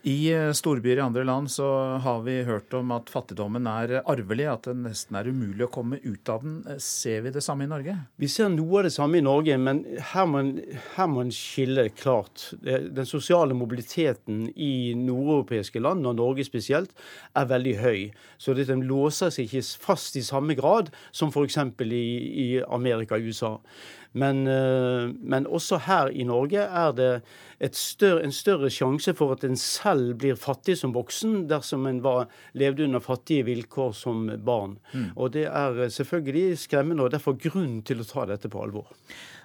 I eh, storbyer i andre land så har vi hørt om at fattigdommen er arvelig, at det nesten er umulig å komme ut av den. Ser vi det samme i Norge? Vi ser noe av det samme i Norge, men her må, en skille klart. Den sosiale mobiliteten i nordeuropeiske land, og Norge spesielt, er veldig høy. Så den låser seg ikke fast i samme grad som f.eks. I, i Amerika og USA. Men, eh, men, også her i Norge er det større, en større sjanse for at en selv blir fattig som voksen, dersom en var, levde under fattige vilkår som barn. Mm. Og det er selvfølgelig skremmende, og derfor grunn til å ta dette på alvor.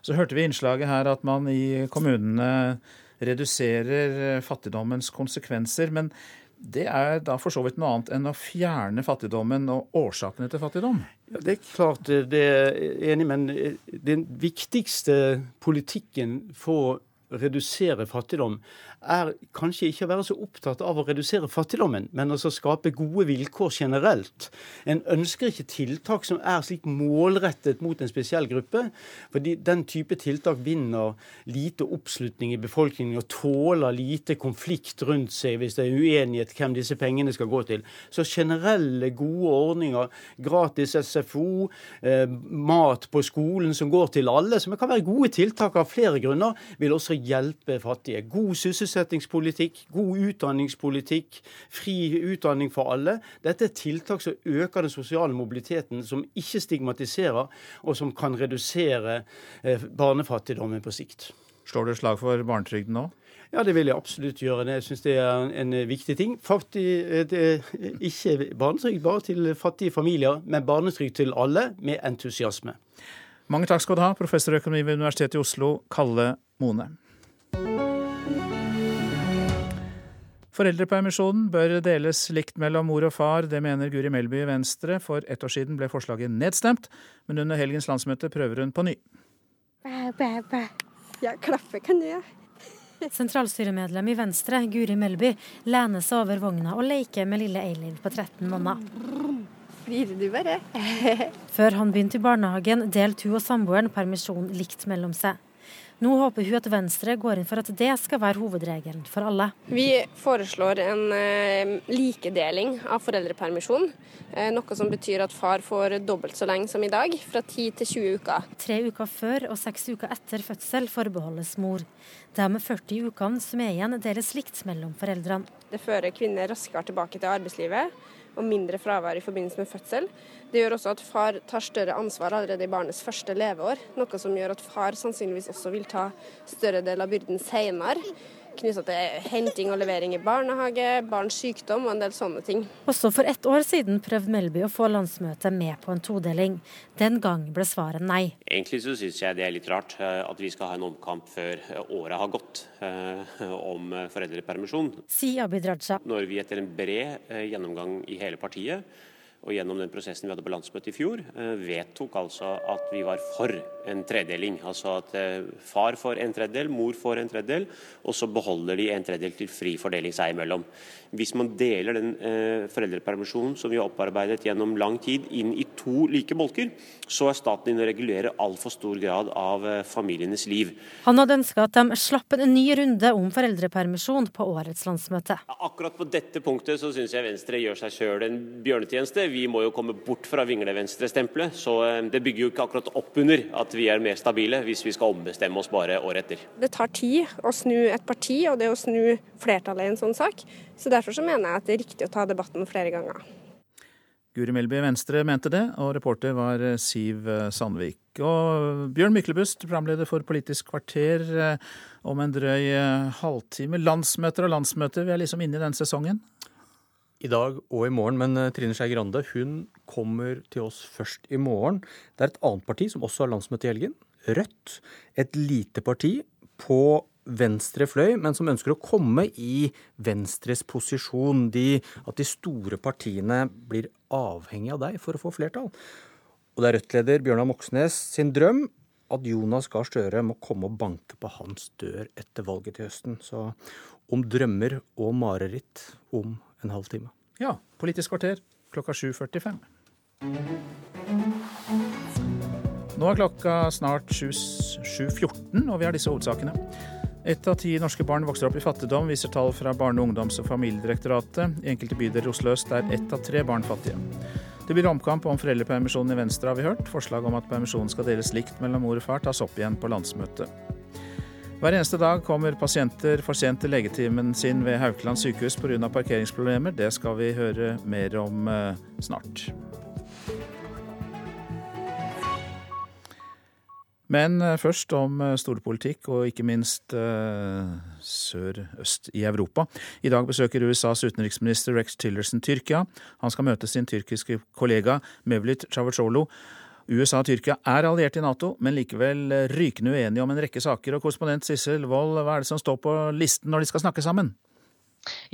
Så hørte vi innslaget her at man i kommunene reduserer fattigdommens konsekvenser. men det er da for så vidt noe annet enn å fjerne fattigdommen og årsakene til fattigdom? Ja, det er klart det er enig, men den viktigste politikken for å redusere fattigdom er kanskje ikke å være så opptatt av å redusere fattigdommen, men altså skape gode vilkår generelt. En ønsker ikke tiltak som er slik målrettet mot en spesiell gruppe. fordi den type tiltak vinner lite oppslutning i befolkningen og tåler lite konflikt rundt seg hvis det er uenighet hvem disse pengene skal gå til. Så generelle, gode ordninger, gratis SFO, eh, mat på skolen som går til alle, som kan være gode tiltak av flere grunner, vil også hjelpe fattige. God sysselsetting sysselsettingspolitikk, god utdanningspolitikk, fri utdanning for alle. Dette er tiltak som øker den sosiale mobiliteten, som ikke stigmatiserer, og som kan redusere eh, barnefattigdommen på sikt. Slår du slag for barnetrygden nå? Ja, det vil jeg absolutt gjøre. Jeg syns det er en viktig ting. Faktisk, eh, ikke barnetrygd bare til fattige familier, men barnetrygd til alle, med entusiasme. Mange takk skal du ha, professor i økonomi ved Universitetet i Oslo, Kalle Mone. Foreldrepermisjonen bør deles likt mellom mor og far, det mener Guri Melby i Venstre. For ett år siden ble forslaget nedstemt, men under helgens landsmøte prøver hun på ny. Bæ, bæ, bæ. Ja, klaffe kan du gjøre. Sentralstyremedlem i Venstre, Guri Melby, lener seg over vogna og leker med lille Eiliv på 13 måneder. Flirer du bare? Før han begynte i barnehagen, delte hun og samboeren permisjon likt mellom seg. Nå håper hun at Venstre går inn for at det skal være hovedregelen for alle. Vi foreslår en eh, likedeling av foreldrepermisjon. Eh, noe som betyr at far får dobbelt så lenge som i dag, fra 10 til 20 uker. Tre uker før og seks uker etter fødsel forbeholdes mor. De 40 ukene som er igjen, deles likt mellom foreldrene. Det fører kvinner raskere tilbake til arbeidslivet og mindre fravær i forbindelse med fødsel. Det gjør også at far tar større ansvar allerede i barnets første leveår, noe som gjør at far sannsynligvis også vil ta større del av byrden senere knytta til henting og levering i barnehage, barns sykdom og en del sånne ting. Også for ett år siden prøvde Melby å få landsmøtet med på en todeling. Den gang ble svaret nei. Egentlig så syns jeg det er litt rart eh, at vi skal ha en omkamp før året har gått eh, om foreldrepermisjon. Sier Abid Raja. Når vi etter en bred eh, gjennomgang i hele partiet og gjennom den prosessen vi hadde på landsmøtet i fjor, eh, vedtok altså at vi var for en tredeling. Altså at eh, far får en tredjedel, mor får en tredjedel, og så beholder de en tredjedel til fri fordeling seg imellom. Hvis man deler den eh, foreldrepermisjonen som vi har opparbeidet gjennom lang tid, inn i to like bolker, så er staten inne og regulerer altfor stor grad av eh, familienes liv. Han hadde ønska at de slapp en ny runde om foreldrepermisjon på årets landsmøte. Akkurat på dette punktet så syns jeg Venstre gjør seg sjøl en bjørnetjeneste. Vi må jo komme bort fra vingle-venstre-stempelet. Så eh, det bygger jo ikke akkurat opp under at vi er mer stabile hvis vi skal ombestemme oss bare året etter. Det tar tid å snu et parti, og det å snu flertallet i en sånn sak. Så Derfor så mener jeg at det er riktig å ta debatten flere ganger. Guri Melby Venstre mente det, og reporter var eh, Siv eh, Sandvik. Og Bjørn Myklebust, programleder for Politisk kvarter eh, om en drøy halvtime. Landsmøter og landsmøter, vi er liksom inne i den sesongen? I dag og i morgen, men Trine Skei Grande hun kommer til oss først i morgen. Det er et annet parti som også har landsmøte i helgen. Rødt. Et lite parti på venstre fløy, men som ønsker å komme i Venstres posisjon. De, at de store partiene blir avhengig av deg for å få flertall. Og det er Rødt-leder Bjørnar Moxnes sin drøm at Jonas Gahr Støre må komme og banke på hans dør etter valget til høsten. Så om drømmer og mareritt om en halv time. Ja. Politisk kvarter klokka 7.45. Nå er klokka snart 7.14, og vi har disse hovedsakene. Ett av ti norske barn vokser opp i fattigdom, viser tall fra Barne-, ungdoms- og familiedirektoratet. I enkelte bydeler i Oslo øst er ett av tre barn fattige. Det blir omkamp om foreldrepermisjonen i Venstre, har vi hørt. Forslag om at permisjonen skal deles likt mellom mor og far, tas opp igjen på landsmøtet. Hver eneste dag kommer pasienter for sent til legetimen sin ved Haukeland sykehus pga. parkeringsproblemer. Det skal vi høre mer om eh, snart. Men eh, først om eh, storpolitikk, og ikke minst uh, sør-øst i Europa. I dag besøker USAs utenriksminister Rex Tillerson Tyrkia. Han skal møte sin tyrkiske kollega Mevlut Cavusoglu. USA og Tyrkia er alliert i Nato, men likevel rykende uenige om en rekke saker. Og korrespondent Sissel Wold, hva er det som står på listen når de skal snakke sammen?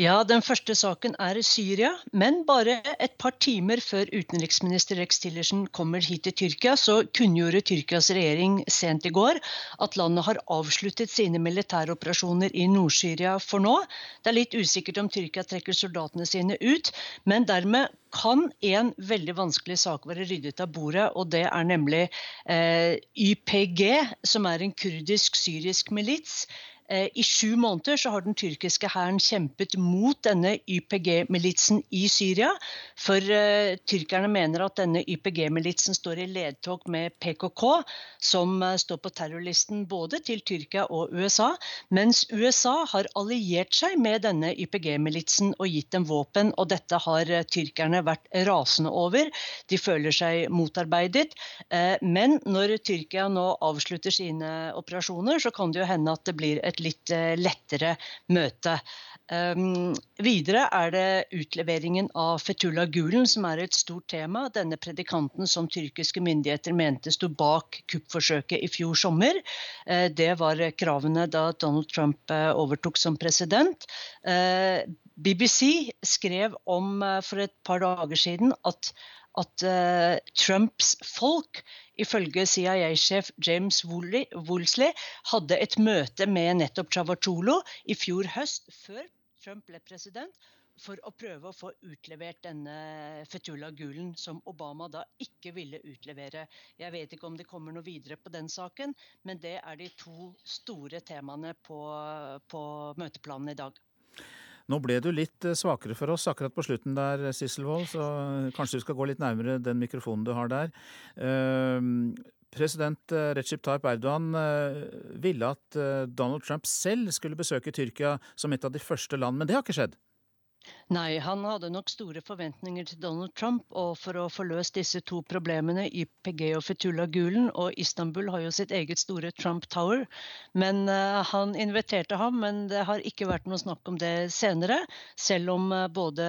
Ja, Den første saken er Syria, men bare et par timer før utenriksminister Rex Tillersen kommer hit til Tyrkia, så kunngjorde Tyrkias regjering sent i går at landet har avsluttet sine militæroperasjoner i Nord-Syria for nå. Det er litt usikkert om Tyrkia trekker soldatene sine ut, men dermed kan en veldig vanskelig sak være ryddet av bordet, og det er nemlig eh, YPG, som er en kurdisk-syrisk milits I sju måneder så har den tyrkiske hæren kjempet mot denne YPG-militsen i Syria. For uh, tyrkerne mener at denne YPG-militsen står i ledtog med PKK, som uh, står på terrorlisten både til Tyrkia og USA. Mens USA har alliert seg med denne YPG-militsen og gitt dem våpen. Og dette har uh, tyrkerne vært rasende over. De føler seg motarbeidet. men når Tyrkia nå avslutter sine operasjoner, så kan det jo hende at det blir et litt eh, lettere møte. Um, videre er det utleveringen av Fetullah Gulen som er et stort tema. Denne predikanten som tyrkiske myndigheter mente sto bak kuppforsøket i fjor sommer. Uh, det var kravene da Donald Trump uh, overtok som president. Uh, BBC skrev om for et par dager siden at at uh, Trumps folk, ifølge CIA-sjef James Woolsey, hadde et møte med nettopp Chavatolo i fjor høst, før Trump ble president, for å prøve å få utlevert denne Fetullah Gulen, som Obama da ikke ville utlevere. Jeg vet ikke om det kommer noe videre på den saken, men det er de to store temaene på, på møteplanen i dag. Nå ble du litt eh, svakere for oss akkurat på slutten der, Sisselvold, så kanskje du skal gå litt nærmere den mikrofonen du har der. Ehm, president eh, Recep Tayyip Erdogan eh, ville at Donald Trump selv skulle besøke Tyrkia som et av de første land, men det har ikke skjedd? Nei, han hadde nok store forventninger til Donald Trump. Og for å få løst disse to problemene, YPG og Fetullah Gulen, og Istanbul har jo sitt eget store Trump Tower. Men uh, han inviterte ham, men det har ikke vært noe snakk om det senere. Selv om uh, både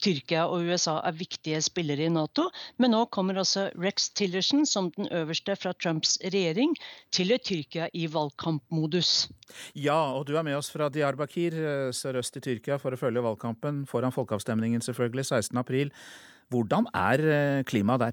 Tyrkia og USA er viktige spillere i Nato. Men nå kommer også Rex Tillerson, som den øverste fra Trumps regjering, til Tyrkia i valgkampmodus. Ja, og du er med oss fra Diyarbakir sørøst i Tyrkia for å følge valgkampen foran folkeavstemningen selvfølgelig 16. april. Hvordan er klimaet der?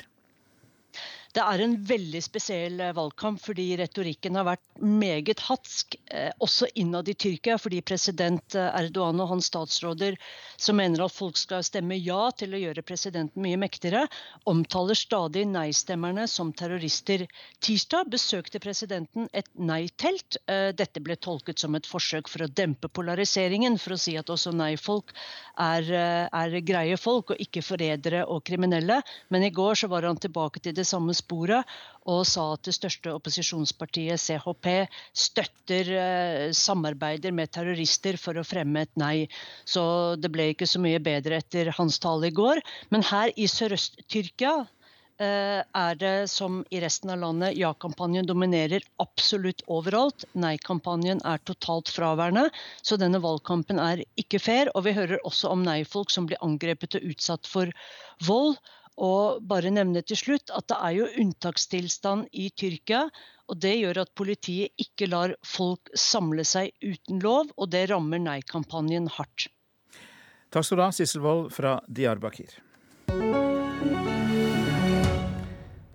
Det er en veldig spesiell eh, valgkamp fordi retorikken har vært meget hatsk, eh, også innad i Tyrkia. Fordi president eh, Erdogan og hans statsråder som mener at folk skal stemme ja til å gjøre presidenten mye mektigere, omtaler stadig nei-stemmerne som terrorister. Tirsdag besøkte presidenten et nei-telt. Dette ble tolket som et forsøk for å dempe polariseringen, for å si at også nei-folk er, er greie folk og ikke forrædere og kriminelle. Men i går så var han tilbake til det samme sporet og sa at det største opposisjonspartiet, CHP, støtter eh, samarbeider med terrorister for å fremme et nei. Så det ble ikke så mye bedre etter hans tale i går. Men her i Sørøst-Tyrkia eh, er det som i resten av landet, ja-kampanjen dominerer absolutt overalt. Nei-kampanjen er totalt fraværende. Så denne valgkampen er ikke fair. Og vi hører også om nei-folk som blir angrepet og utsatt for vold. Og bare nevne til slutt at det er jo unntakstilstand i Tyrkia. og Det gjør at politiet ikke lar folk samle seg uten lov, og det rammer nei-kampanjen hardt. Takk skal du ha, Sissel Wold fra Diyarbakir.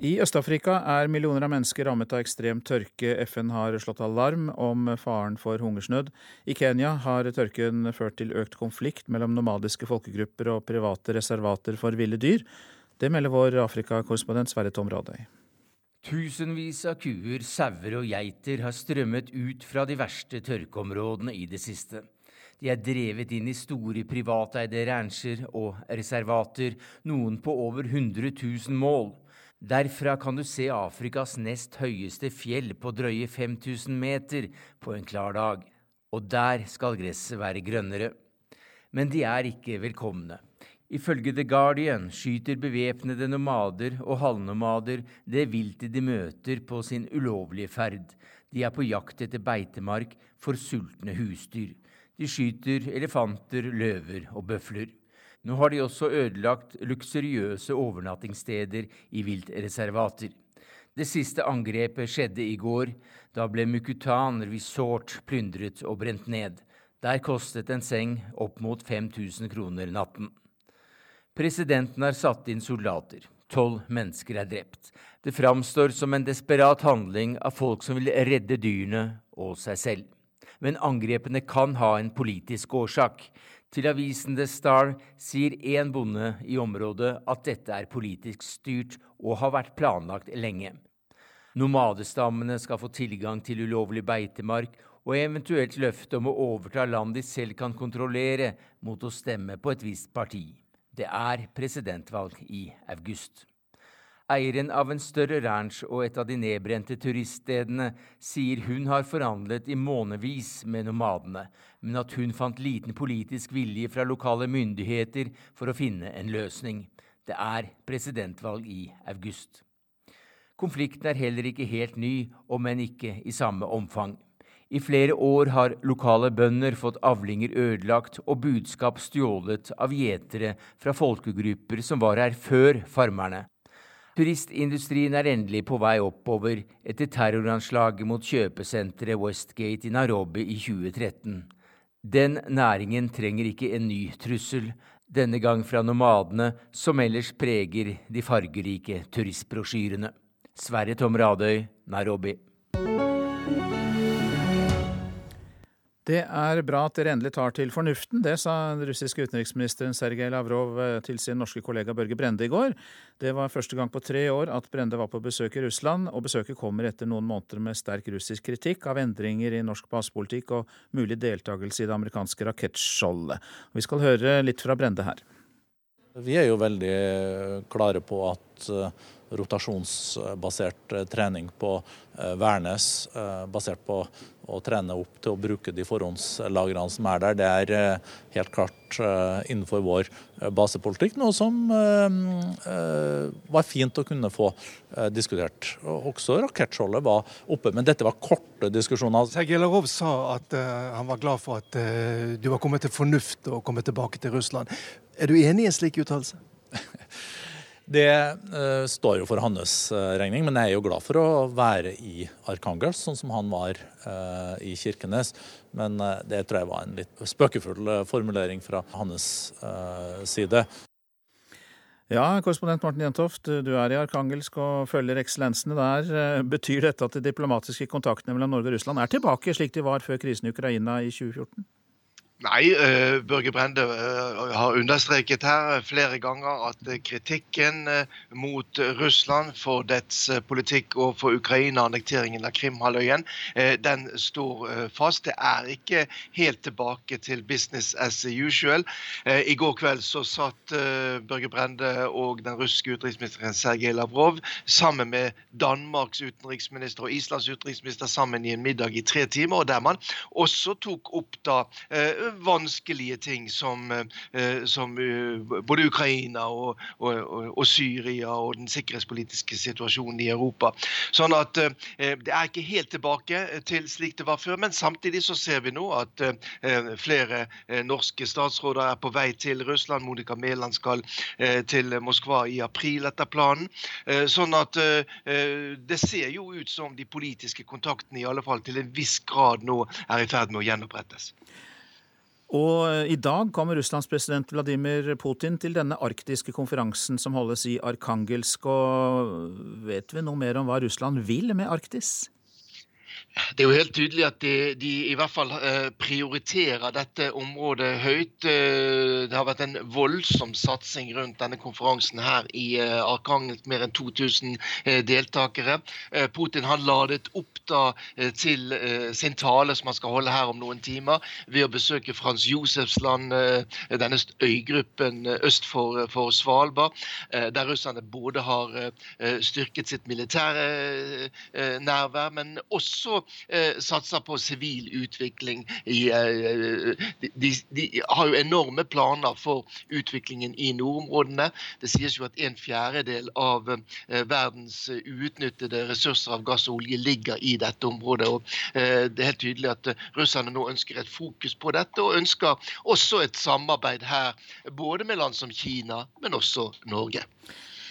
I Øst-Afrika er millioner av mennesker rammet av ekstrem tørke. FN har slått alarm om faren for hungersnød. I Kenya har tørken ført til økt konflikt mellom nomadiske folkegrupper og private reservater for ville dyr. Det melder vår Afrikakorrespondent Sverre Tom Radøy. Tusenvis av kuer, sauer og geiter har strømmet ut fra de verste tørkeområdene i det siste. De er drevet inn i store privateide rancher og reservater, noen på over 100 000 mål. Derfra kan du se Afrikas nest høyeste fjell på drøye 5000 meter på en klar dag. Og der skal gresset være grønnere. Men de er ikke velkomne. Ifølge The Guardian skyter bevæpnede nomader og halvnomader det viltet de møter på sin ulovlige ferd. De er på jakt etter beitemark for sultne husdyr. De skyter elefanter, løver og bøfler. Nå har de også ødelagt luksuriøse overnattingssteder i viltreservater. Det siste angrepet skjedde i går. Da ble Mukutan Resort plyndret og brent ned. Der kostet en seng opp mot 5000 kroner natten. Presidenten har satt inn soldater. Tolv mennesker er drept. Det framstår som en desperat handling av folk som vil redde dyrene og seg selv. Men angrepene kan ha en politisk årsak. Til avisen The Star sier én bonde i området at dette er politisk styrt og har vært planlagt lenge. Nomadestammene skal få tilgang til ulovlig beitemark og eventuelt løfte om å overta land de selv kan kontrollere, mot å stemme på et visst parti. Det er presidentvalg i august. Eieren av en større ranch og et av de nedbrente turiststedene sier hun har forhandlet i månevis med nomadene, men at hun fant liten politisk vilje fra lokale myndigheter for å finne en løsning. Det er presidentvalg i august. Konflikten er heller ikke helt ny, om enn ikke i samme omfang. I flere år har lokale bønder fått avlinger ødelagt og budskap stjålet av gjetere fra folkegrupper som var her før farmerne. Turistindustrien er endelig på vei oppover etter terroranslaget mot kjøpesenteret Westgate i Nairobi i 2013. Den næringen trenger ikke en ny trussel, denne gang fra nomadene, som ellers preger de fargerike turistbrosjyrene. Sverre Tom Radøy, Nairobi. Det er bra at dere endelig tar til fornuften, det sa den russiske utenriksministeren Sergej Lavrov eh, til sin norske kollega Børge Brende i går. Det var første gang på tre år at Brende var på besøk i Russland, og besøket kommer etter noen måneder med sterk russisk kritikk av endringer i norsk basepolitikk og mulig deltakelse i det amerikanske rakettskjoldet. Vi skal høre litt fra Brende her. Vi er jo veldig klare på at eh, rotasjonsbasert eh, trening på eh, Værnes, eh, basert på å trene opp til å bruke de forhåndslagrene som er der. Det er helt klart innenfor vår basepolitikk, noe som var fint å kunne få diskutert. Også rakettskjoldet var oppe, men dette var korte diskusjoner. Sergej sa at han var glad for at du var kommet til fornuft og kommet tilbake til Russland. Er du enig i en slik uttalelse? Det uh, står jo for hans uh, regning, men jeg er jo glad for å være i Arkangels, sånn som han var uh, i Kirkenes. Men det tror jeg var en litt spøkefull formulering fra hans side. Ja, korrespondent Morten Jentoft, du er i Arkangelsk og følger ekselensene der. Betyr dette at de diplomatiske kontaktene mellom Norge og Russland er tilbake slik de var før krisen i Ukraina i 2014? Nei, uh, Børge Brende uh, har understreket her flere ganger at uh, kritikken mot Russland for dets politikk overfor Ukraina, annekteringen av Krimhalvøya, den står fast. Det er ikke helt tilbake til business as usual. I går kveld så satt Børge Brende og den russiske utenriksministeren Sergej Lavrov sammen med Danmarks utenriksminister og Islands utenriksminister sammen i en middag i tre timer, og der man også tok opp da vanskelige ting som, eh, som eh, både Ukraina og, og, og, Syria og den sikkerhetspolitiske situasjonen i Europa. Sånn at eh, det er ikke helt tilbake til slik det var før. Men samtidig så ser vi nå at flere norske statsråder er på vei til Russland. Monica Mæland skal til Moskva i april etter planen. Sånn at det ser jo ut som de politiske kontaktene i alle fall til en viss grad nå er i ferd med å gjenopprettes. Og eh, i dag kommer Russlands president Vladimir Putin til denne arktiske konferansen som holdes i Arkangelsk. Og vet vi noe mer om hva Russland vil med Arktis? Det er jo helt tydelig at de, de, i hvert fall eh, prioriterer dette området høyt. Eh, det har vært en voldsom satsing rundt denne konferansen her i eh, Arkangelsk. Mer enn 2000 deltakere. Putin har ladet opp da til sin tale som han skal holde her om noen timer, ved å besøke Frans Josefsland, denne øygruppen øst for, for Svalbard, der russerne både har styrket sitt militære nærvær, men også satser på sivil utvikling. I, eh, de, de, har jo enorme planer for utviklingen i nordområdene. Det sies jo at en fjerdedel av eh, verdens uutnyttede ressurser av gass og olje ligger i dette området. og eh, Det er helt tydelig at eh, russerne nå ønsker et fokus på dette, og ønsker også et samarbeid her, både med land som Kina, men også Norge.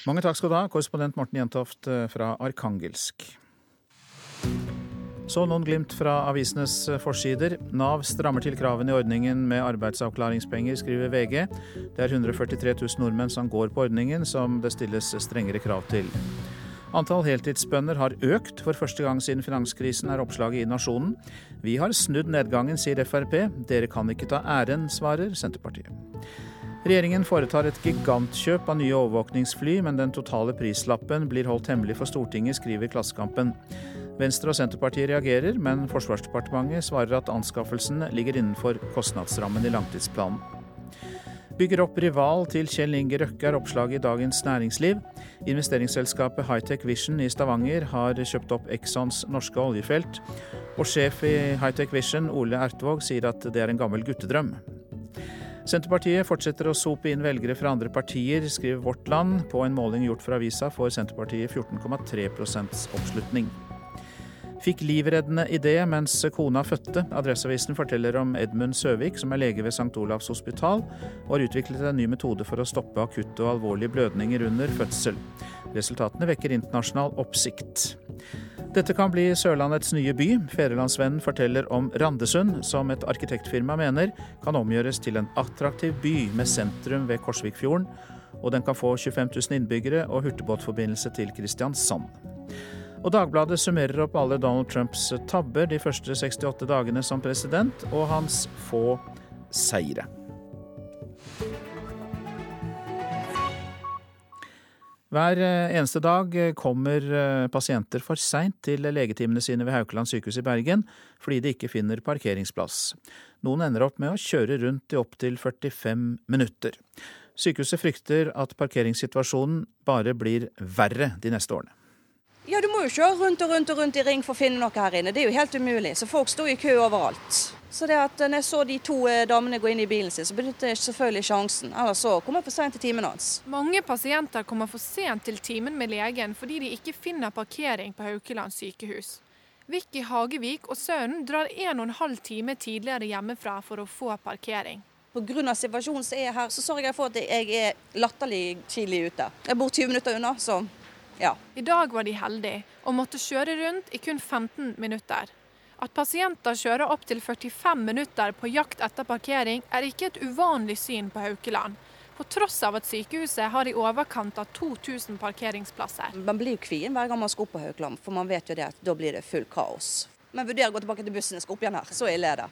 Mange takk skal du ha, korrespondent Morten Jentoft eh, fra Arkangelsk. Så noen glimt fra avisenes forsider. Nav strammer til kravene i ordningen med arbeidsavklaringspenger, skriver VG. Det er 143 000 nordmenn som går på ordningen, som det stilles strengere krav til. Antall heltidsbønder har økt for første gang siden finanskrisen, er oppslaget i Nasjonen. Vi har snudd nedgangen, sier Frp. Dere kan ikke ta æren, svarer Senterpartiet. Regjeringen foretar et gigantkjøp av nye overvåkningsfly, men den totale prislappen blir holdt hemmelig for Stortinget, skriver Klassekampen. Venstre og Senterpartiet reagerer, men Forsvarsdepartementet svarer at anskaffelsen ligger innenfor kostnadsrammen i langtidsplanen. Bygger opp rival til Kjell Inge Røkke, er oppslaget i Dagens Næringsliv. Investeringsselskapet Hightech Vision i Stavanger har kjøpt opp Exxons norske oljefelt. Og sjef i Hightech Vision, Ole Ertvåg, sier at det er en gammel guttedrøm. Senterpartiet fortsetter å sope inn velgere fra andre partier, skriver Vårt Land. På en måling gjort for avisa får Senterpartiet 14,3% oppslutning. Fikk livreddende idé mens kona fødte. Adresseavisen forteller om Edmund Søvik, som er lege ved St. Olavs hospital, og har utviklet en ny metode for å stoppe akutte og alvorlige blødninger under fødsel. Resultatene vekker internasjonal oppsikt. Dette kan bli Sørlandets nye by. Fedrelandsvennen forteller om Randesund, som et arkitektfirma mener kan omgjøres til en attraktiv by med sentrum ved Korsvikfjorden, og den kan få 25 000 innbyggere og hurtigbåtforbindelse til Kristiansand. Og Dagbladet summerer opp alle Donald Trumps tabber de første 68 dagene som president, og hans få seire. Hver eneste dag kommer pasienter for seint til legetimene sine ved Haukeland sykehus i Bergen fordi de ikke finner parkeringsplass. Noen ender opp med å kjøre rundt i opptil 45 minutter. Sykehuset frykter at parkeringssituasjonen bare blir verre de neste årene. Ja, du må jo kjøre rundt og rundt og rundt i ring for å finne noe her inne. Det er jo helt umulig. Så folk står i kø overalt. Så det at når jeg så de to eh, damene gå inn i bilen sin, så benyttet jeg selvfølgelig sjansen. Ellers så kom jeg for sent til timen hans. Mange pasienter kommer for sent til timen med legen fordi de ikke finner parkering på Haukeland sykehus. Vicky Hagevik og sønnen drar en og en halv time tidligere hjemmefra for å få parkering. Pga. situasjonen som er her, så sørger jeg for at jeg er latterlig tidlig ute. Jeg bor 20 minutter unna, så ja. I dag var de heldige og måtte kjøre rundt i kun 15 minutter. At pasienter kjører opptil 45 minutter på jakt etter parkering, er ikke et uvanlig syn på Haukeland. på tross av at sykehuset har i overkant av 2000 parkeringsplasser. Man blir jo kvien hver gang man skal opp på Haukeland, for man vet jo det at da blir det full kaos. Men vurderer å gå tilbake til bussen og skal opp igjen her. Så ille er det.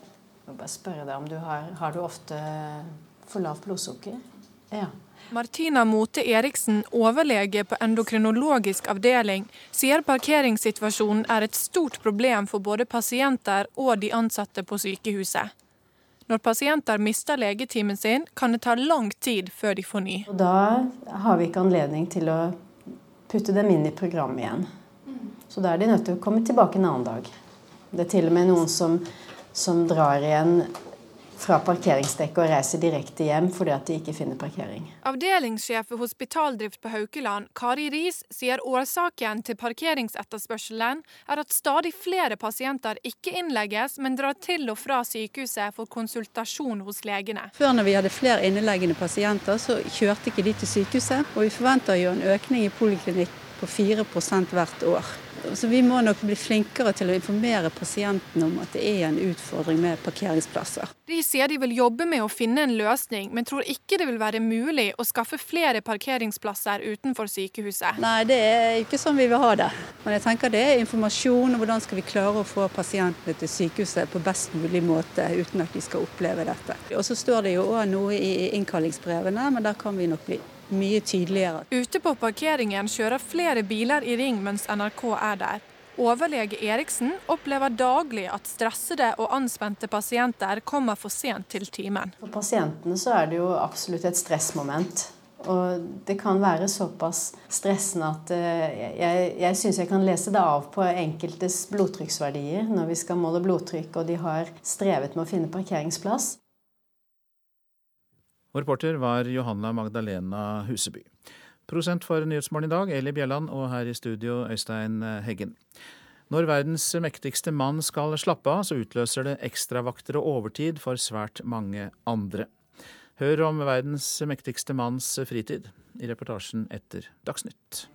Jeg må bare spørre deg om du har, har du ofte for lavt blodsukker? Ja. Martina Mote Eriksen, overlege på endokrinologisk avdeling, sier parkeringssituasjonen er et stort problem for både pasienter og de ansatte på sykehuset. Når pasienter mister legetimen sin, kan det ta lang tid før de får ny. Og da har vi ikke anledning til å putte dem inn i programmet igjen. Så da er de nødt til å komme tilbake en annen dag. Det er til og med noen som, som drar igjen fra parkeringsdekket og reiser direkte hjem fordi at de ikke finner parkering. Avdelingssjef for hospitaldrift på Haukeland, Kari Riis, sier årsaken til parkeringsetterspørselen er at stadig flere pasienter ikke innlegges, men drar til og fra sykehuset for konsultasjon hos legene. Før når vi hadde flere inneleggende pasienter, så kjørte ikke de til sykehuset. Og vi forventer jo en økning i poliklinikk på 4% hvert år. Så Vi må nok bli flinkere til å informere pasientene om at det er en utfordring med parkeringsplasser. De sier de vil jobbe med å finne en løsning, men tror ikke det vil være mulig å skaffe flere parkeringsplasser utenfor sykehuset. Nei, det er ikke sånn vi vil ha det. Men jeg tenker det er informasjon, om hvordan skal vi klare å få pasientene til sykehuset på best mulig måte uten at de skal oppleve dette. Og Så står det jo òg noe i innkallingsbrevene, men der kan vi nok bli mye tydeligere. Ute på parkeringen kjører flere biler i ring mens NRK er der. Overlege Eriksen opplever daglig at stressede og anspente pasienter kommer for sent til timen. For pasientene så er det jo absolutt et stressmoment. Og det kan være såpass stressende at eh, jeg, jeg syns jeg kan lese det av på enkeltes blodtrykksverdier når vi skal måle blodtrykk og de har strevet med å finne parkeringsplass. Og reporter var Johanna Magdalena Huseby. Prosent for Nyhetsmorgen i dag, Eli Bjelland, og her i studio Øystein Heggen. Når verdens mektigste mann skal slappe av, så utløser det ekstravakter og overtid for svært mange andre. Hør om verdens mektigste manns fritid i reportasjen etter Dagsnytt.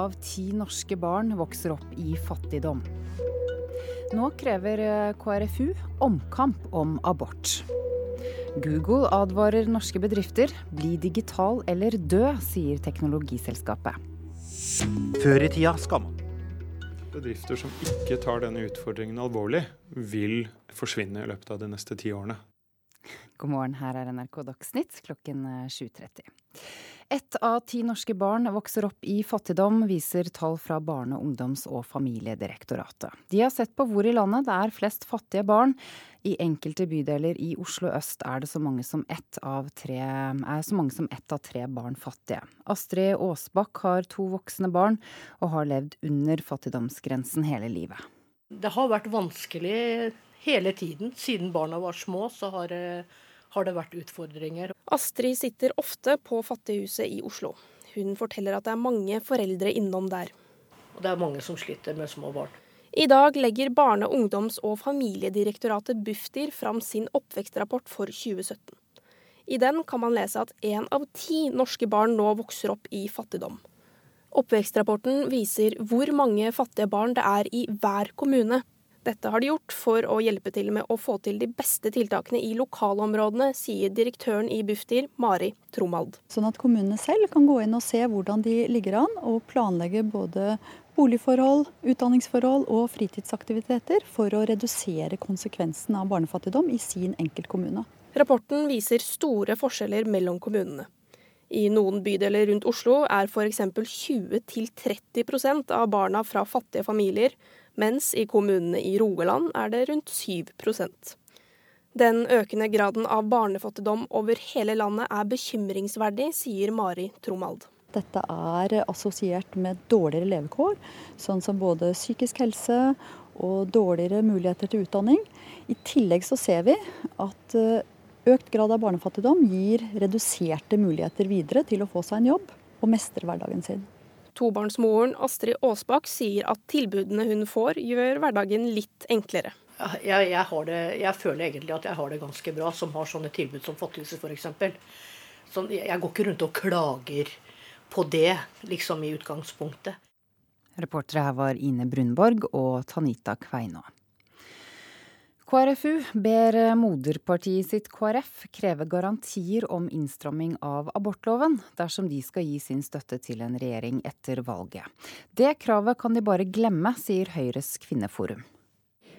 Av ti norske barn vokser opp i fattigdom. Nå krever eh, KrFU omkamp om abort. Google advarer norske bedrifter. Bli digital eller dø, sier teknologiselskapet. Før i tida skal man. Bedrifter som ikke tar denne utfordringen alvorlig, vil forsvinne i løpet av de neste ti årene. God morgen, her er NRK Dagsnytt klokken 7.30. Ett av ti norske barn vokser opp i fattigdom, viser tall fra Barne-, ungdoms- og familiedirektoratet. De har sett på hvor i landet det er flest fattige barn. I enkelte bydeler i Oslo øst er det så mange som ett av tre, er så mange som ett av tre barn fattige. Astrid Aasbakk har to voksne barn, og har levd under fattigdomsgrensen hele livet. Det har vært vanskelig hele tiden. Siden barna var små, så har det har det vært utfordringer. Astrid sitter ofte på Fattighuset i Oslo. Hun forteller at det er mange foreldre innom der. Og det er mange som sliter med små barn. I dag legger Barne-, ungdoms- og familiedirektoratet Bufdir fram sin oppvekstrapport for 2017. I den kan man lese at én av ti norske barn nå vokser opp i fattigdom. Oppvekstrapporten viser hvor mange fattige barn det er i hver kommune. Dette har de gjort for å hjelpe til med å få til de beste tiltakene i lokalområdene, sier direktøren i Bufdir, Mari Tromald. Sånn at kommunene selv kan gå inn og se hvordan de ligger an, og planlegge både boligforhold, utdanningsforhold og fritidsaktiviteter for å redusere konsekvensen av barnefattigdom i sin enkeltkommune. Rapporten viser store forskjeller mellom kommunene. I noen bydeler rundt Oslo er f.eks. 20-30% av barna fra fattige familier, mens i kommunene i Rogaland er det rundt 7% Den økende graden av barnefattigdom over hele landet er bekymringsverdig, sier Mari Tromald. Dette er assosiert med dårligere levekår, sånn som både psykisk helse og dårligere muligheter til utdanning. I tillegg så ser vi at eh, økt grad av barnefattigdom gir reduserte muligheter videre til å få seg en jobb og mestre hverdagen sin. Tobarnsmoren Astrid Aasbakk sier at tilbudene hun får, gjør hverdagen litt enklere. Jeg, jeg, det, jeg, føler egentlig at jeg har det ganske bra, som har sånne tilbud som Fattighuset f.eks. Sånn, jeg går ikke rundt og klager på det, liksom i utgangspunktet. Reportere her var Ine Brunborg og Tanita Kveinå. KrFU ber moderpartiet sitt KrF kreve garantier om innstramming av abortloven dersom de skal gi sin støtte til en regjering etter valget. Det kravet kan de bare glemme, sier Høyres kvinneforum.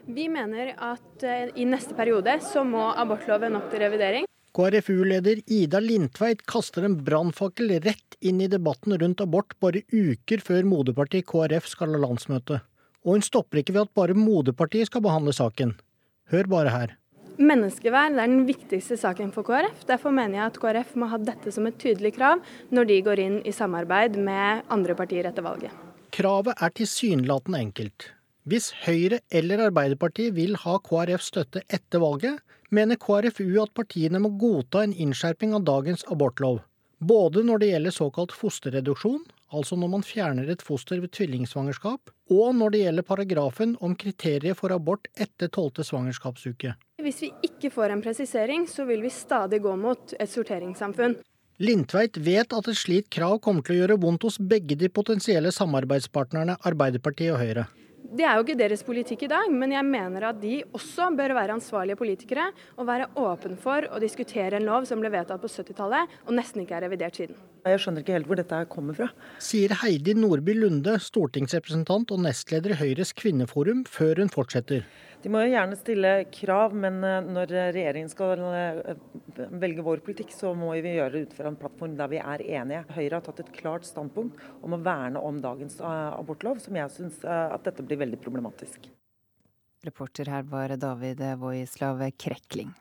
Vi mener at eh, i neste periode så må abortloven opp til revidering. KrFU-leder Ida Lindtveit kaster en brannfakkel rett inn i debatten rundt abort bare uker før moderpartiet KrF skal ha landsmøte. Og hun stopper ikke ved at bare moderpartiet skal behandle saken. Hør bare her. Menneskeverd er den viktigste saken for KrF. Derfor mener jeg at KrF må ha dette som et tydelig krav når de går inn i samarbeid med andre partier etter valget. Kravet er tilsynelatende enkelt. Hvis Høyre eller Arbeiderpartiet vil ha KrF støtte etter valget, mener KrFU at partiene må godta en innskjerping av dagens abortlov. Både når det gjelder såkalt fosterreduksjon, altså når man fjerner et foster ved tvillingsvangerskap, og når det gjelder paragrafen om kriterier for abort etter tolvte svangerskapsuke. Hvis vi ikke får en presisering, så vil vi stadig gå mot et sorteringssamfunn. Lindtveit vet at et slikt krav kommer til å gjøre vondt hos begge de potensielle samarbeidspartnerne Arbeiderpartiet og Høyre. Det er jo ikke deres politikk i dag, men jeg mener at de også bør være ansvarlige politikere og være åpen for å diskutere en lov som ble vedtatt på 70-tallet og nesten ikke er revidert siden. Jeg skjønner ikke helt hvor dette kommer fra. Sier Heidi Nordby Lunde, stortingsrepresentant og nestleder i Høyres kvinneforum, før hun fortsetter. De må jo gjerne stille krav, men eh, når regjeringen skal eh, velge vår politikk, så må vi gjøre det ut fra en plattform der vi er enige. Høyre har tatt et klart standpunkt om å verne om dagens eh, abortlov, som jeg syns at dette blir veldig problematisk. Reporter her var David Voislav Krekling.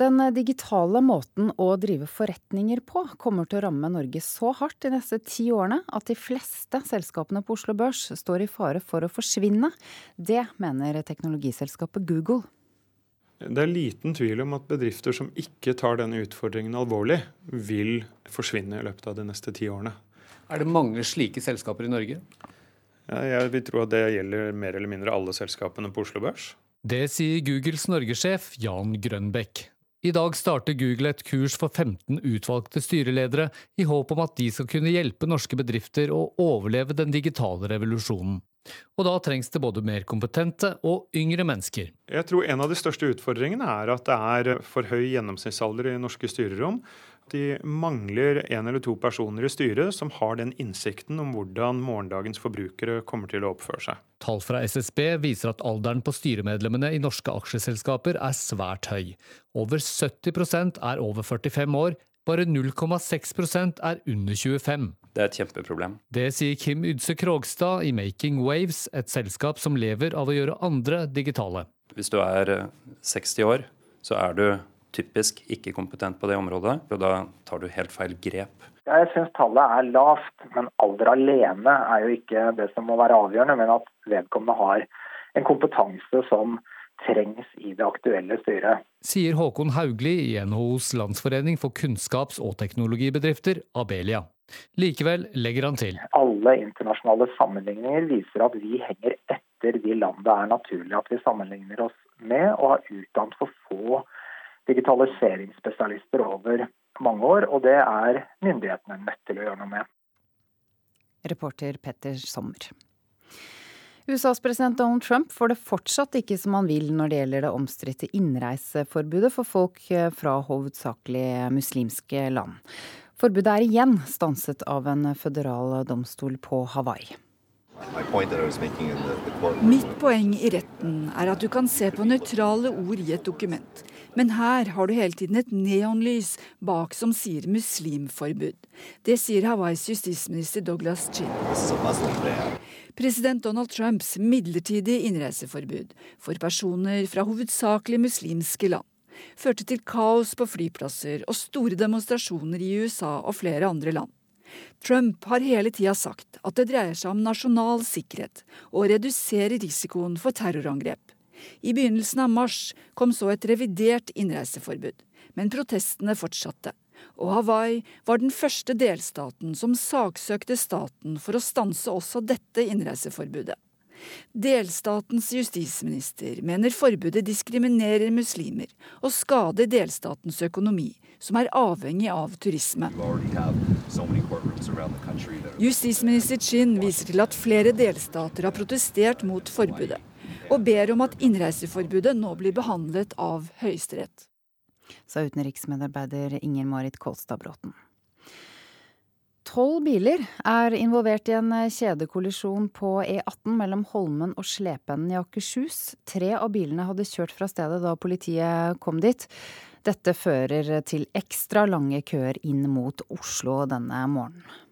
Den digitale måten å drive forretninger på kommer til å ramme Norge så hardt de neste ti årene at de fleste selskapene på Oslo Børs står i fare for å forsvinne. Det mener teknologiselskapet Google. Det er liten tvil om at bedrifter som ikke tar denne utfordringen alvorlig, vil forsvinne i løpet av de neste ti årene. Er det mange slike selskaper i Norge? Ja, jeg vil tro at det gjelder mer eller mindre alle selskapene på Oslo Børs. Det sier Googles norgessjef Jan Grønbekk. I dag starter Google et kurs for 15 utvalgte styreledere, i håp om at de skal kunne hjelpe norske bedrifter å overleve den digitale revolusjonen. Og da trengs det både mer kompetente og yngre mennesker. Jeg tror en av de største utfordringene er at det er for høy gjennomsnittsalder i norske styrerom de mangler en eller to personer i styret som har den innsikten om hvordan morgendagens forbrukere kommer til å oppføre seg. Tall fra SSB viser at alderen på styremedlemmene i norske aksjeselskaper er svært høy. Over 70% er over 45 år, bare 0,6% er under 25. Det er et kjempeproblem. Det sier Kim Ydse Krogstad i Making Waves, et selskap som lever av å gjøre andre digitale. Hvis du er 60 år, så er du typisk ikke kompetent på det området, og da tar du helt feil grep. Jeg syns tallet er lavt, men alder alene er jo ikke det som må være avgjørende, men at vedkommende har en kompetanse som trengs i det aktuelle styret. Sier Håkon Haugli i NHOs landsforening for kunnskaps- og teknologibedrifter, Abelia. Likevel legger han til. Alle internasjonale sammenligninger viser at vi henger etter de land det er naturlig at vi sammenligner oss med, og har utdannet for få digitaliseringsspesialister over mange år, og det er myndighetene nødt til å gjøre noe med. Reporter Petter Sommer. USAs president Donald Trump får det fortsatt ikke som han vil når det gjelder det omstridte innreiseforbudet for folk fra hovedsakelig muslimske land. Forbudet er igjen stanset av en føderal domstol på Hawaii. Mitt poeng i retten er at du kan se på nøytrale ord i et dokument. Men her har du hele tiden et neonlys bak som sier muslimforbud. Det sier Hawaiis justisminister Douglas Chin. President Donald Trumps midlertidige innreiseforbud for personer fra hovedsakelig muslimske land førte til kaos på flyplasser og store demonstrasjoner i USA og flere andre land. Trump har hele tida sagt at det dreier seg om nasjonal sikkerhet og å redusere risikoen for terrorangrep. I begynnelsen av mars kom så et revidert innreiseforbud, men protestene fortsatte. Og Hawaii var den første delstaten som saksøkte staten for å stanse også dette innreiseforbudet. Delstatens justisminister mener forbudet diskriminerer muslimer og skader delstatens økonomi, som er avhengig av turisme. Justisminister Chin viser til at flere delstater har protestert mot forbudet, og ber om at innreiseforbudet nå blir behandlet av Høyesterett. Sa utenriksmedarbeider Inger Marit Kolstad Bråten. Tolv biler er involvert i en kjedekollisjon på E18 mellom Holmen og Slependen i Akershus. Tre av bilene hadde kjørt fra stedet da politiet kom dit. Dette fører til ekstra lange køer inn mot Oslo denne morgenen.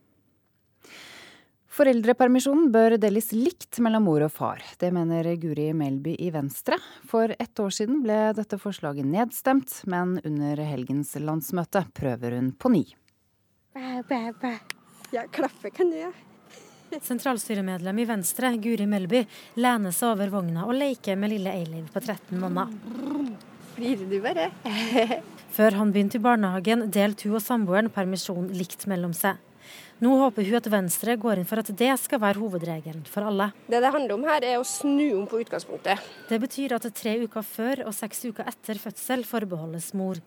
Foreldrepermisjonen bør deles likt mellom mor og far. Det mener Guri Melby i Venstre. For ett år siden ble dette forslaget nedstemt, men under helgens landsmøte prøver hun på ny. Bæ, bæ, bæ. Ja, klaffe kan du gjøre. Sentralstyremedlem i Venstre, Guri Melby, lener seg over vogna og leker med lille Eiliv på 13 måneder. Flirer du bare? Før han begynte i barnehagen, delte hun og samboeren permisjon likt mellom seg. Nå håper hun at Venstre går inn for at det skal være hovedregelen for alle. Det det handler om her, er å snu om på utgangspunktet. Det betyr at tre uker før og seks uker etter fødsel forbeholdes mor.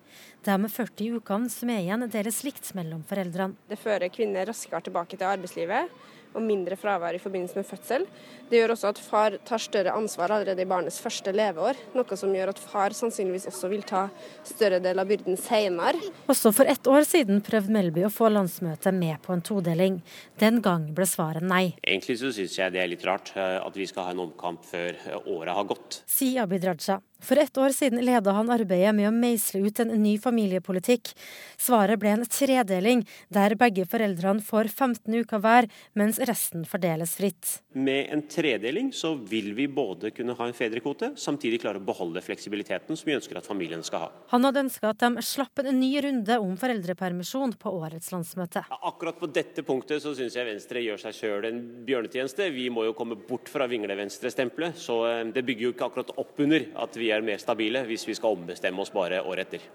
De 40 ukene som er igjen, deles likt mellom foreldrene. Det fører kvinner raskere tilbake til arbeidslivet og mindre fravær i forbindelse med fødsel. Det gjør også at far tar større ansvar allerede i barnets første leveår, noe som gjør at far sannsynligvis også vil ta større del av byrden senere. Også for ett år siden prøvde Melby å få landsmøtet med på en todeling. Den gang ble svaret nei. Egentlig så syns jeg det er litt rart eh, at vi skal ha en omkamp før året har gått. Sier Abid Raja. For ett år siden leda han arbeidet med å meisle ut en ny familiepolitikk. Svaret ble en tredeling, der begge foreldrene får 15 uker hver, mens resten fordeles fritt. Med en tredeling så vil vi både kunne ha en fedrekvote, samtidig klare å beholde fleksibiliteten som vi ønsker at familien skal ha. Han hadde ønska at de slapp en ny runde om foreldrepermisjon på årets landsmøte. Akkurat på dette punktet så syns jeg Venstre gjør seg sjøl en bjørnetjeneste. Vi må jo komme bort fra vingle-venstre-stempelet, så eh, det bygger jo ikke akkurat opp under at vi er mer stabile hvis vi skal ombestemme oss bare året etter.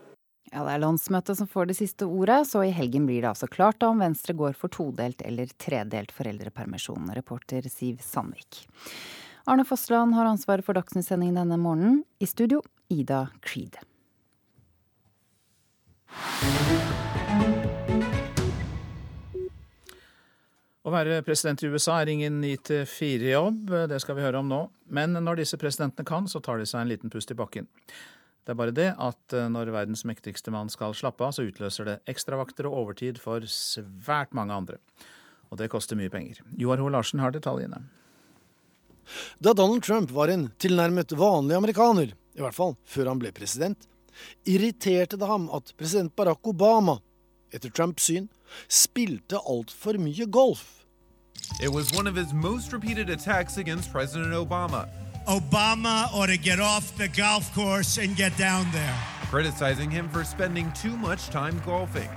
Ja, Det er landsmøtet som får det siste ordet, så i helgen blir det altså klart om Venstre går for todelt eller tredelt foreldrepermisjon. Reporter Siv Sandvik. Arne Fossland har ansvaret for Dagsnytt-sendingen denne morgenen. I studio, Ida Creed. Å være president i USA er ingen 9-4-jobb, det skal vi høre om nå. Men når disse presidentene kan, så tar de seg en liten pust i bakken. Det er bare det at eh, når verdens mektigste mann skal slappe av, så utløser det ekstravakter og overtid for svært mange andre. Og det koster mye penger. Joar Ho Larsen har detaljene. Da Donald Trump var en tilnærmet vanlig amerikaner, i hvert fall før han ble president, irriterte det ham at president Barack Obama, etter Trumps syn, spilte altfor mye golf. It was one of his most repeated attacks against President Obama. Obama ought to get off the golf course and get down there. Criticizing him for spending too much time golfing.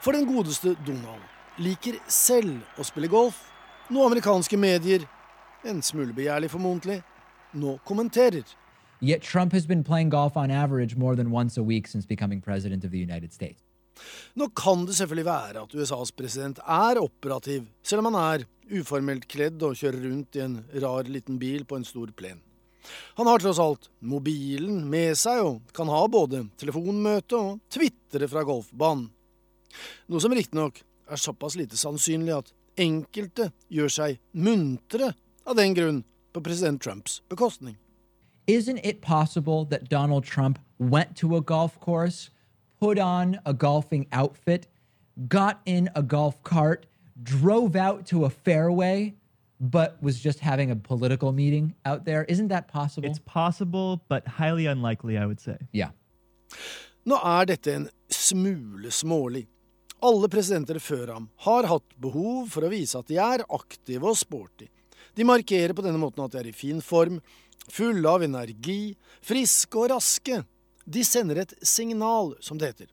For den godeste Donald liker selv å spille golf, noe amerikanske medier, en smule begjærlig formodentlig, nå kommenterer. Yet Trump has been playing golf on average more than once a week since becoming president of the United States. Nå kan det selvfølgelig være at USAs president er operativ, selv om han er uformelt kledd og kjører rundt i en rar liten bil på en stor plen. Han har tross alt mobilen med seg og kan ha både telefonmøte og tvitre fra golfbanen. Noe som riktignok er såpass lite sannsynlig at enkelte gjør seg muntre av den grunn på president Trumps bekostning. Isn't it possible that Donald Trump went to a golf course, put on a golfing outfit, got in a golf cart, drove out to a fairway, but was just having a political meeting out there? Isn't that possible? It's possible, but highly unlikely, I would say. Yeah. Nå er dette en smule smålig. Alle presidenter før ham har hatt behov for å vise at de er aktive og sporty. De markerer på denne måten at de er i fin form, fulle av energi, friske og raske. De sender et signal, som det heter.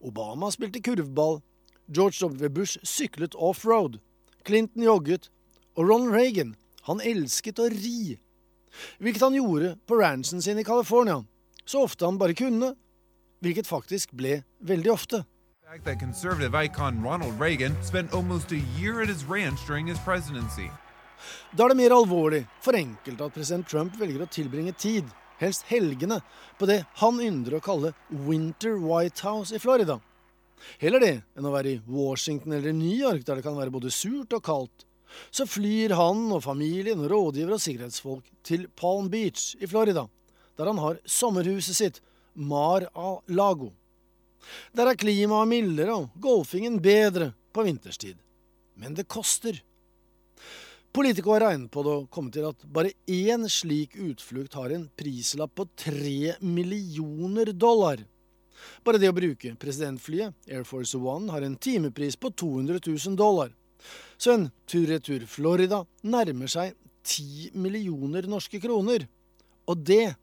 Obama spilte kurvball, George W. Bush syklet offroad, Clinton jogget, og Ronald Reagan, han elsket å ri. Hvilket han gjorde på ranchen sin i California, så ofte han bare kunne, hvilket faktisk ble veldig ofte. that conservative icon Ronald Reagan spent almost a year at his ranch during his presidency. Da er det mer alvorlig for enkelte at president Trump velger å tilbringe tid, helst helgene, på det han ynder å kalle Winter White House i Florida. Heller det enn å være i Washington eller New York, der det kan være både surt og kaldt. Så flyr han og familien, rådgiver og sikkerhetsfolk til Palm Beach i Florida, der han har sommerhuset sitt, Mar-a-Lago. Der er klimaet mildere og golfingen bedre på vinterstid. Men det koster. Politico har regnet på det og kommet til at bare én slik utflukt har en prislapp på tre millioner dollar. Bare det å bruke presidentflyet, Air Force One, har en timepris på 200 000 dollar. Så en tur-retur Florida nærmer seg ti millioner norske kroner. Og det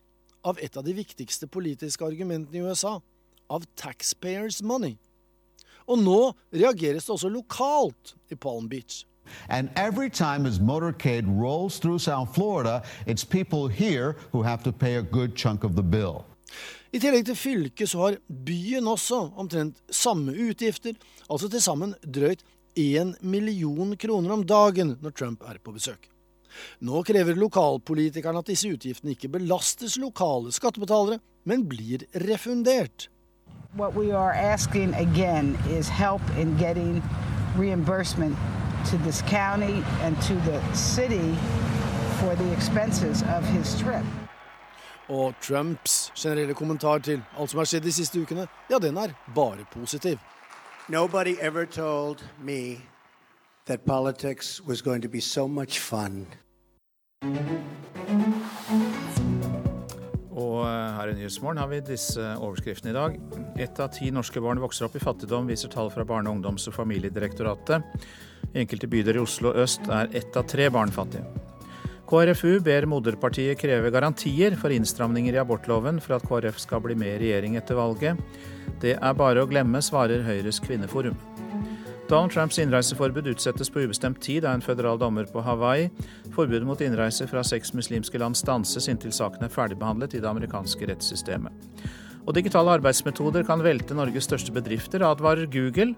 av et av de viktigste politiske argumentene i USA, av taxpayers money. Og nå reageres det også lokalt i Palm Beach. And every time his motorcade rolls through South Florida, it's people here who have to pay a good chunk of the bill. I tillegg til fylket så har byen også omtrent samme utgifter, altså til sammen drøyt én million kroner om dagen når Trump er på besøk. Nå krever lokalpolitikerne at disse utgiftene ikke belastes lokale skattebetalere, men blir refundert. What we are asking again is help in getting reimbursement to this county and to the city for the expenses of his trip. Og Trumps generelle kommentar til alt som har skjedd de siste ukene, ja, den er bare positiv. Nobody ever told me that politics was going to be so much fun. Og eh, her i Nyhetsmorgen har vi disse overskriftene i dag. Ett av ti norske barn vokser opp i fattigdom, viser tall fra Barne-, ungdoms- og familiedirektoratet. Enkelte bydeler i Oslo øst er ett av tre barn fattige. KrFU ber moderpartiet kreve garantier for innstramninger i abortloven for at KrF skal bli med i regjering etter valget. Det er bare å glemme, svarer Høyres kvinneforum. Donald Trumps innreiseforbud utsettes på ubestemt tid av en føderal dommer på Hawaii. Forbudet mot innreise fra seks muslimske land stanses inntil saken er ferdigbehandlet i det amerikanske rettssystemet. Og digitale arbeidsmetoder kan velte Norges største bedrifter, advarer Google.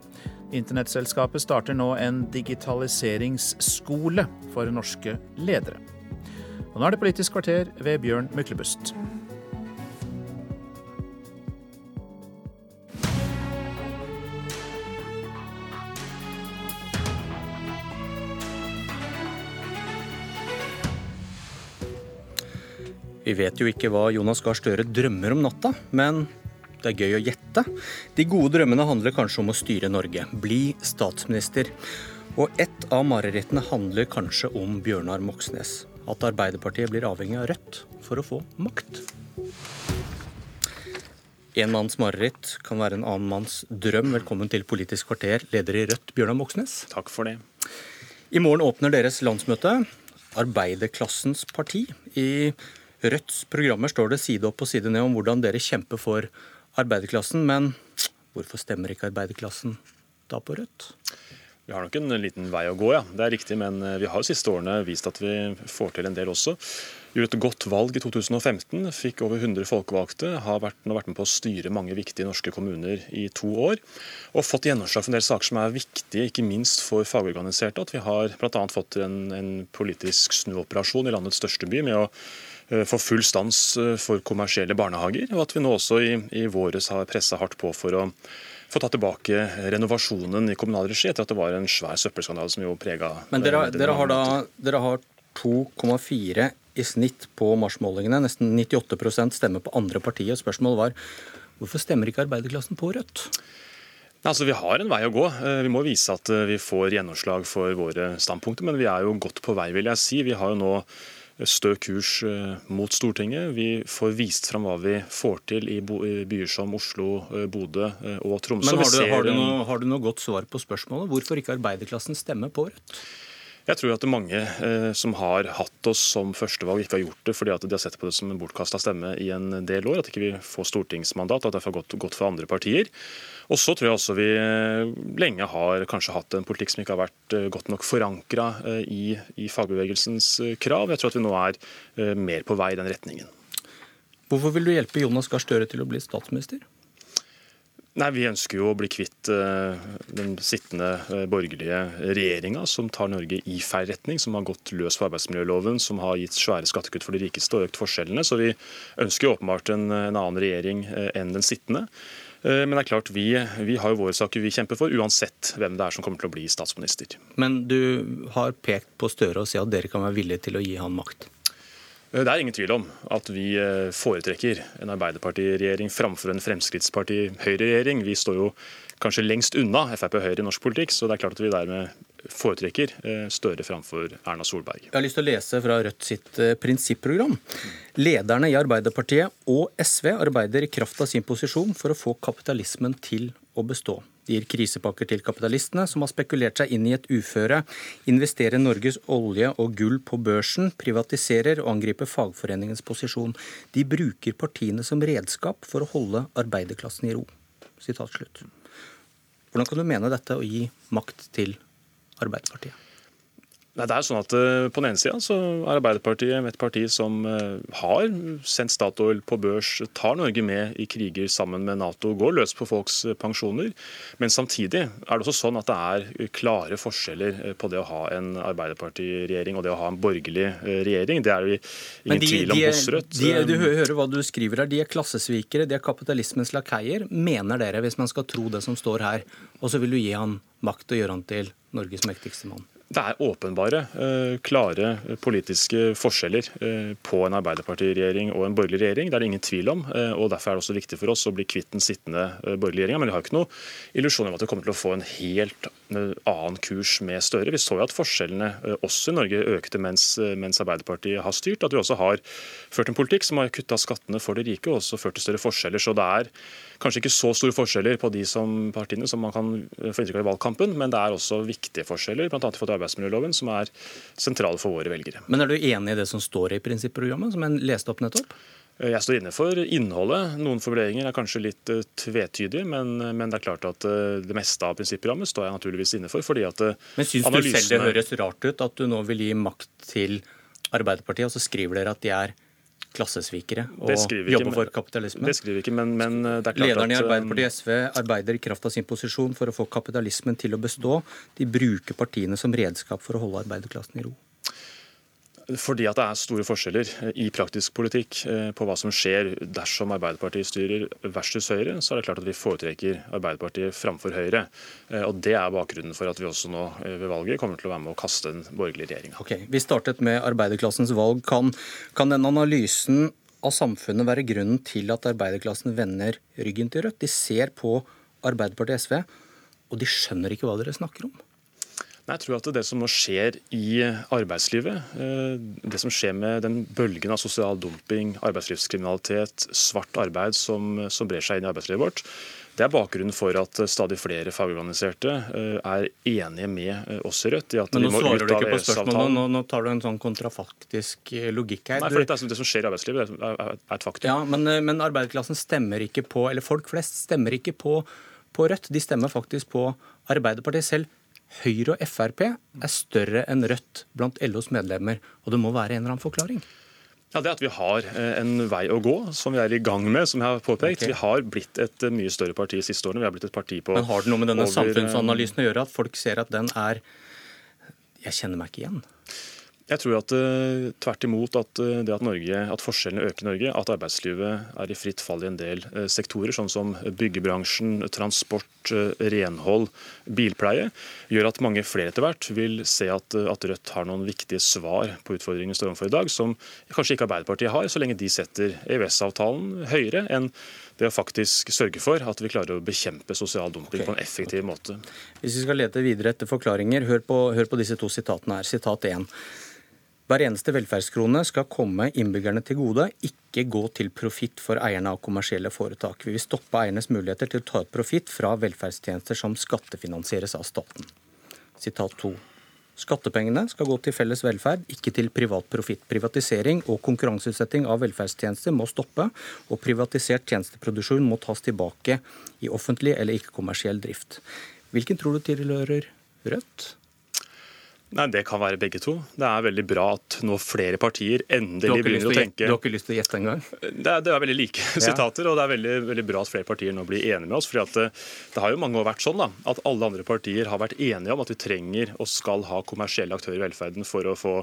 Internettselskapet starter nå en digitaliseringsskole for norske ledere. Og nå er det Politisk kvarter ved Bjørn Myklebust. Vi vet jo ikke hva Jonas Gahr Støre drømmer om natta, men det er gøy å gjette. De gode drømmene handler kanskje om å styre Norge, bli statsminister. Og ett av marerittene handler kanskje om Bjørnar Moxnes. At Arbeiderpartiet blir avhengig av Rødt for å få makt. En manns mareritt kan være en annen manns drøm. Velkommen til Politisk kvarter, leder i Rødt, Bjørnar Moxnes. Takk for det. I morgen åpner deres landsmøte, Arbeiderklassens parti. I Rødts programmer står det side opp og side ned om hvordan dere kjemper for arbeiderklassen, men hvorfor stemmer ikke arbeiderklassen da på Rødt? Vi har nok en liten vei å gå, ja. Det er riktig, men eh, vi har de siste årene vist at vi får til en del også. Gjorde et godt valg i 2015, fikk over 100 folkevalgte, har vært, nå vært med på å styre mange viktige norske kommuner i to år. Og fått gjennomslag for en del saker som er viktige, ikke minst for fagorganiserte. At vi har bl.a. fått en, en politisk snuoperasjon i landets største by med å eh, få full stans eh, for kommersielle barnehager, og at vi nå også i, i våres har pressa hardt på for å få ta tilbake renovasjonen i kommunal regi etter at det var en svær søppelskandale som jo prega Men dere, dere har da dere har 2,4 i snitt på marsmålingene. Nesten 98% stemmer på andre partier. Spørsmålet var hvorfor stemmer ikke arbeiderklassen på Rødt? Altså, Vi har en vei å gå. Eh, Vi må vise at vi får gjennomslag for våre standpunkter, men vi er jo godt på vei, vil jeg si. Vi har jo nå stø kurs eh, mot Stortinget. Vi får vist fram hva vi får til i byer som Oslo, Bodø og Tromsø. Men har du, har, du noe, har du noe godt svar på spørsmålet? Hvorfor ikke arbeiderklassen stemmer på Rødt? Jeg tror at mange eh, som har hatt oss som førstevalg, ikke har gjort det fordi at de har sett på det som en bortkasta stemme i en del år. At ikke vi får stortingsmandat, at det har gått, gått for andre partier. Og så tror jeg også vi eh, lenge har kanskje hatt en politikk som ikke har vært eh, godt nok forankra eh, i, i fagbevegelsens krav. Jeg tror at vi nå er mer på vei i den retningen. Hvorfor vil du hjelpe Jonas Gahr Støre til å bli statsminister? Nei, Vi ønsker jo å bli kvitt eh, den sittende eh, borgerlige regjeringa som tar Norge i feil retning, som har gått løs på arbeidsmiljøloven, som har gitt svære skattekutt for de rikeste og økt forskjellene. Så vi ønsker jo åpenbart en, en annen regjering eh, enn den sittende. Men det er klart, vi, vi har jo våre saker vi kjemper for, uansett hvem det er som kommer til å bli statsminister. Men du har pekt på Støre og sier at dere kan være villige til å gi han makt. Eh, Det er ingen tvil om at vi eh, foretrekker en Arbeiderpartiregjering framfor en Fremskrittsparti-Høyre-regjering. Vi står jo kanskje lengst unna Frp Høyre i norsk politikk, så det er klart at vi dermed foretrekker eh, Støre framfor Erna Solberg. Jeg har lyst til å lese fra Rødt sitt prinsipprogram. Lederne i Arbeiderpartiet og SV arbeider i kraft av sin posisjon for å få kapitalismen til å bestå. De gir krisepakker til kapitalistene, som har spekulert seg inn i et uføre, investerer Norges olje og gull på børsen, privatiserer og angriper fagforeningens posisjon. De bruker partiene som redskap for å holde arbeiderklassen i ro. Hvordan kan du mene dette å gi makt til Arbeiderpartiet? Nei, det er sånn at eh, På den ene sida så er Arbeiderpartiet et parti som eh, har sendt Statoil på børs, tar Norge med i kriger sammen med Nato, går løs på folks eh, pensjoner. Men samtidig er det også sånn at det er klare forskjeller på det å ha en Arbeiderpartiregjering og det å ha en borgerlig regjering. Det er det ingen de, tvil om de, hos Rødt. de, du hører hva du skriver her. De er klassesvikere, de er kapitalismens lakeier, mener dere, hvis man skal tro det som står her. Og så vil du gi han makt og gjøre han til Norges mektigste mann. Det er åpenbare, eh, klare politiske forskjeller eh, på en Arbeiderpartiregjering og en borgerlig regjering. Det er det ingen tvil om. eh, og Derfor er det også viktig for oss å bli kvitt den sittende eh, borgerlige regjeringa. Men vi har ikke noe illusjoner om at vi kommer til å få en helt eh, annen kurs med Støre. Vi så jo at forskjellene eh, også i Norge økte mens, eh, mens Arbeiderpartiet har styrt. At vi også har ført en politikk som har kutta skattene for de rike og også ført til større forskjeller. Så det er kanskje ikke så store forskjeller på de som partiene som man kan eh, få inntrykk av i valgkampen, men det er også viktige forskjeller, blant annet forhold til arbeidsmiljøloven, som er sentrale for våre velgere. Men er du enig i det som står i prinsipprogrammet, som jeg leste opp nettopp? Eh, Jeg står inne for innholdet. Noen formuleringer er kanskje litt eh, tvetydige, men, men det er klart at eh, det meste av prinsipprogrammet står jeg naturligvis inne for. fordi at Men syns du selv det høres rart ut at du nå vil gi makt til Arbeiderpartiet, og så skriver dere at de er klassesvikere og jobber for kapitalismen? Det skriver ikke, men, men eh, det er klart Lederen i at eh, Arbeiderpartiet SV arbeider i kraft av sin posisjon for å få kapitalismen til å bestå. De bruker partiene som redskap for å holde arbeiderklassen i ro. Fordi at det er store forskjeller eh, i praktisk politikk eh, på hva som skjer dersom Arbeiderpartiet styrer versus Høyre, så er det klart at vi foretrekker Arbeiderpartiet framfor Høyre. Eh, Og Det er bakgrunnen for at vi også nå ved valget kommer til å være med å kaste en borgerlig regjering. Ok, Vi startet med arbeiderklassens valg. Kan, kan den analysen av samfunnet være grunnen til at arbeiderklassen vender ryggen til Rødt? De ser på Arbeiderpartiet og SV, og de skjønner ikke hva dere snakker om. Nei, Jeg tror at det som nå skjer i arbeidslivet, eh, det som skjer med den bølgen av sosial dumping, arbeidslivskriminalitet, svart arbeid som, som brer seg inn i arbeidslivet vårt, det er bakgrunnen for at stadig flere fagorganiserte eh, er enige med eh, oss i Rødt i at Men nå svarer du ikke på spørsmålet. Nå, nå tar du en sånn kontrafaktisk logikk her. Nei, for er det som skjer i arbeidslivet, det er, et faktum. Ja, men, men arbeiderklassen stemmer ikke på, eller folk flest stemmer ikke på, på Rødt. De stemmer faktisk på Arbeiderpartiet selv. Høyre og Frp er større enn Rødt blant LOs medlemmer, og det må være en eller annen forklaring. Ja, Det at vi har eh, en vei å gå, som vi er i gang med. som jeg har påpekt. Okay. Vi har blitt et eh, mye større parti de siste årene. Vi har blitt et parti på Men har det noe med denne over, eh, samfunnsanalysen å gjøre, at folk ser at den er Jeg kjenner meg ikke igjen. Jeg tror at eh, tvert imot at eh, det at, Norge, at forskjellene øker i Norge, at arbeidslivet er i fritt fall i en del eh, sektorer, sånn som byggebransjen, transport, renhold, bilpleie, gjør at mange flere etter hvert vil se at, at Rødt har noen viktige svar på utfordringene vi står overfor i dag, som kanskje ikke Arbeiderpartiet har, så lenge de setter EØS-avtalen høyere enn det å faktisk sørge for at vi klarer å bekjempe sosial dumping okay. på en effektiv måte. Hvis vi skal lete videre etter forklaringer, hør på, hør på disse to sitatene her. Sitat 1. Hver eneste velferdskrone skal komme innbyggerne til gode, ikke gå til profitt for eierne av kommersielle foretak. Vi vil stoppe eiernes muligheter til å ta ut profitt fra velferdstjenester som skattefinansieres av staten. Sitat 2. Skattepengene skal gå til felles velferd, ikke til privat profitt. Privatisering og konkurranseutsetting av velferdstjenester må stoppe, og privatisert tjenesteproduksjon må tas tilbake i offentlig eller ikke-kommersiell drift. Hvilken tror du tilhører Rødt? Nei, Det kan være begge to. Det er veldig bra at nå flere partier endelig begynner å tenke Du har ikke lyst til å gjette engang? Det er, det er veldig like ja. sitater, og det er veldig, veldig, bra at flere partier nå blir enige med oss. fordi det, eh, det, har jo mange år vært sånn da, at alle andre partier har vært enige om at vi trenger og skal ha kommersielle aktører i velferden for å få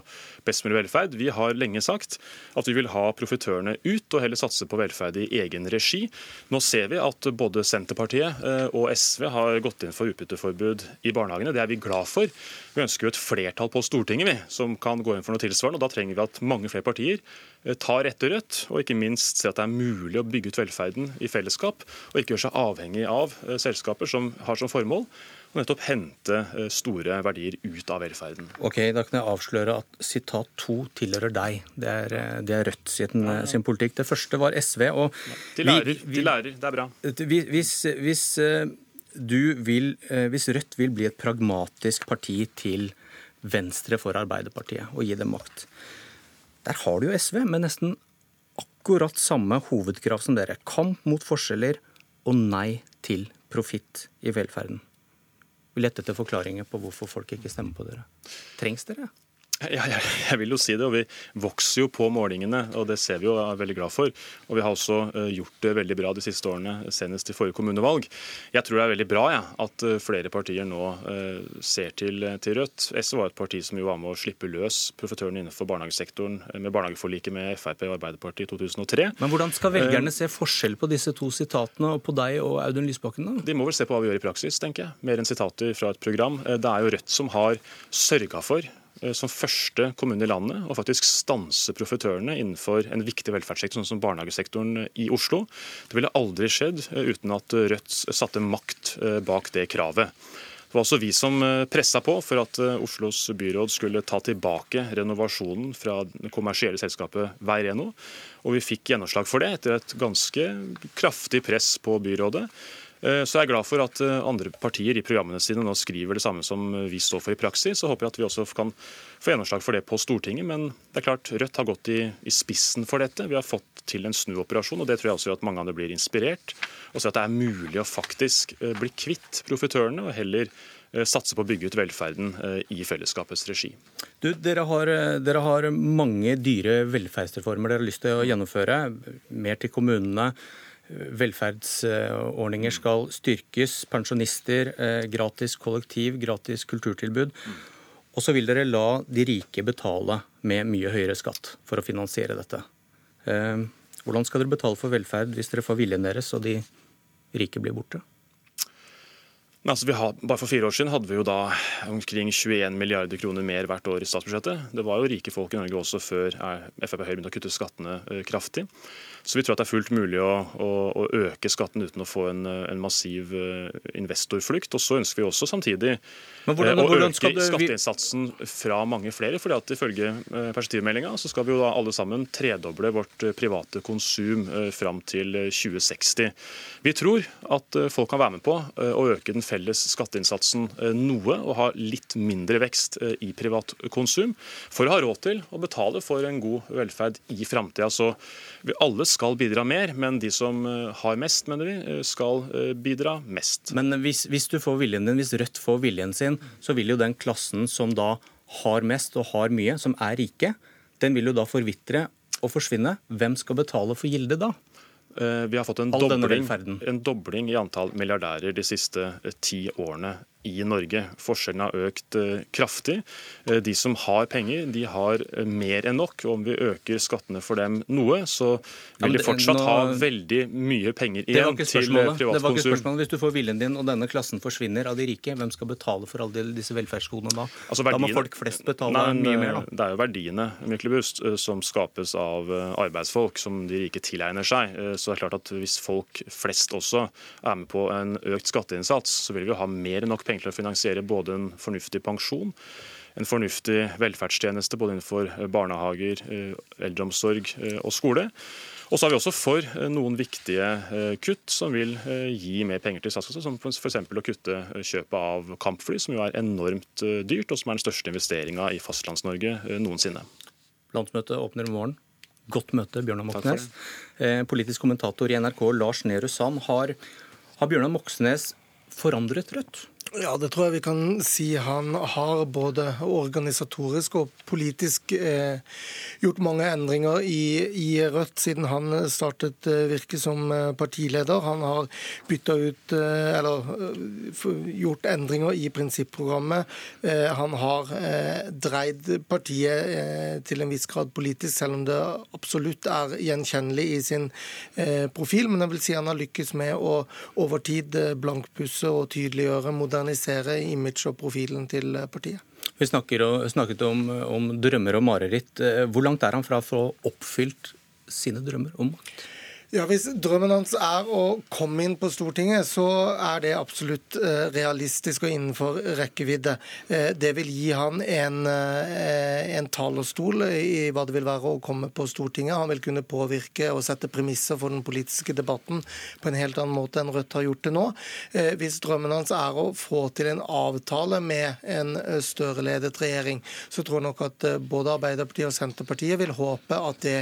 best mulig velferd. Vi har lenge sagt at vi vil ha profitørene ut og heller satse på velferd i egen regi. Nå ser vi at både Senterpartiet eh, og SV har gått inn for utbytteforbud i barnehagene. Det er vi glad for. Vi ønsker jo et flertall på Stortinget vi, som kan gå inn for noe tilsvarende. og Da trenger vi at mange flere partier eh, tar etter Rødt, og ikke minst ser at det er mulig å bygge ut velferden i fellesskap, og ikke gjøre seg avhengig av eh, selskaper som har som formål å nettopp hente eh, store verdier ut av velferden. Ok, Da kan jeg avsløre at sitat to tilhører deg. Det er, det er Rødt sin, sin, politikk. Det første var SV. og... De lærer, vi, vi, de lærer. det er bra. Hvis, hvis vil, hvis Rødt vil bli et pragmatisk parti til venstre for Arbeiderpartiet og gi dem makt. Der har du jo SV med nesten akkurat samme hovedkrav som dere. Kamp mot forskjeller og nei til profitt i velferden. Vi lette etter forklaringer på hvorfor folk ikke stemmer på dere. Trengs dere? Ja, jeg vil jo si det. og Vi vokser jo på målingene, og det ser vi jo og er veldig glad for. Og Vi har også eh, gjort det veldig bra de siste årene, senest i forrige kommunevalg. Jeg tror det er veldig bra ja, at eh, flere partier nå uh, ser til, til, Rødt. SV var et parti som jo var med å slippe løs profitørene innenfor barnehagesektoren med barnehageforliket med Frp og Arbeiderpartiet i 2003. Men Hvordan skal velgerne se forskjell på disse to sitatene, og på deg og Audun Lysbakken? da? De må vel se på hva vi gjør i praksis, tenker jeg. Mer enn sitater fra et program. Det er jo Rødt som har sørga for Eh, som første kommune i landet å faktisk stanse profitørene innenfor en viktig velferdssektor, sånn som barnehagesektoren i Oslo. Det ville aldri skjedd eh, uten at Rødt satte makt eh, bak det kravet. Det var også vi som pressa på for at Oslos byråd skulle ta tilbake renovasjonen fra det kommersielle selskapet Veireno. Og vi fikk gjennomslag for det etter et ganske kraftig press på byrådet. Eh, så jeg er glad for at eh, andre partier i programmene sine nå skriver det samme som vi står for i praksis. Så håper jeg at vi også kan få gjennomslag for det på Stortinget. Men det er klart Rødt har gått i, i spissen for dette. Vi har fått til en snuoperasjon, og det tror jeg også gjør at mange andre blir inspirert. Og ser at det er mulig å faktisk eh, bli kvitt profitørene og heller satse på å bygge ut velferden i fellesskapets regi. Du, dere, har, dere har mange dyre velferdsreformer dere har lyst til å gjennomføre. Mer til kommunene velferdsordninger skal styrkes. Pensjonister, eh, gratis kollektiv, gratis kulturtilbud. Og så vil dere la de rike betale med mye høyere skatt for å finansiere dette. Eh, hvordan skal dere betale for velferd hvis dere får viljen deres og de rike blir borte? Altså, har, bare For fire år siden hadde vi jo da omkring 21 milliarder kroner mer hvert år i statsbudsjettet. Det var jo rike folk i Norge også før Frp Høyre begynte å kutte skattene eh, kraftig. Så vi tror at det er fullt mulig å, å, å øke skatten uten å få en, en, massiv eh, investorflukt. Og så ønsker vi også samtidig hvordan, å å øke det, skatteinnsatsen fra mange flere. fordi at Ifølge eh, perspektivmeldinga så skal vi jo da alle sammen tredoble vårt private konsum fram til 2060. Vi tror at folk kan være med på å øke den felles skatteinnsatsen noe og ha litt mindre vekst i privat konsum for å ha råd til å betale for en god velferd i framtida. Så vi alle skal bidra mer, men de som eh, har mest, mener vi, eh, skal eh, bidra mest. Men hvis, hvis, du får viljen din, hvis Rødt får viljen sin, så vil jo den klassen som da har mest og har mye, som er rike, den vil jo da forvitre og forsvinne. Hvem skal betale for gildet da? Vi har fått en dobling, en dobling, i antall milliardærer de siste ti årene i Norge. Forskjellene har økt eh, kraftig. Eh, de som har penger, de har eh, mer enn nok. og Om vi øker skattene for dem noe, så vil de fortsatt ha veldig mye penger igjen til privat konsum. Det var ikke spørsmålet. Hvis du får viljen din og denne klassen forsvinner av de rike, hvem skal betale for alle disse velferdsgodene da? Altså, verdiene, da må folk flest betale nei, mye mer. da. Det er jo verdiene Myklebust, som skapes av arbeidsfolk, som de rike tilegner seg. Så det er klart at Hvis folk flest også er med på en økt skatteinnsats, så vil vi ha mer enn nok penger penger til å finansiere både en fornuftig pensjon, en fornuftig velferdstjeneste både innenfor barnehager, eh, eldreomsorg eh, og skole. Og så er vi også for noen viktige kutt som vil gi mer penger til statskassa, som f.eks. å kutte kjøpet av kampfly, som jo er enormt dyrt, og som er den største investeringa i Fastlands-Norge noensinne. Landsmøtet åpner i morgen. Godt møte, Bjørnar Moxnes. Politisk kommentator i NRK Lars Nehru Sand. Har, har Bjørnar Moxnes forandret Rødt? Ja, det tror jeg vi kan si. Han har både organisatorisk og politisk eh, gjort mange endringer i, i, Rødt siden han startet eh, virke som eh, partileder. Han har bytta ut eh, eller gjort endringer i prinsipprogrammet. Eh, han har eh, dreid partiet til en viss grad politisk, selv om det absolutt er gjenkjennelig i sin profil. Men jeg vil si han har lykkes med å over tid blankpusse og tydeliggjøre moderne modernisere image og profilen til partiet. Vi snakket om, om drømmer og mareritt. Eh, hvor langt er han fra å få oppfylt sine drømmer om makt? Ja, Hvis drømmen hans er å komme inn på Stortinget, så er det absolutt eh, realistisk og innenfor rekkevidde. Eh, det vil gi han en, eh, en talerstol i hva det vil være å komme på Stortinget. Han vil kunne påvirke og sette premisser for den politiske debatten på en helt annen måte enn Rødt har gjort det nå. Hvis drømmen hans er å få til en avtale med en Støre-ledet regjering, så tror jeg nok at både Arbeiderpartiet og Senterpartiet vil håpe at det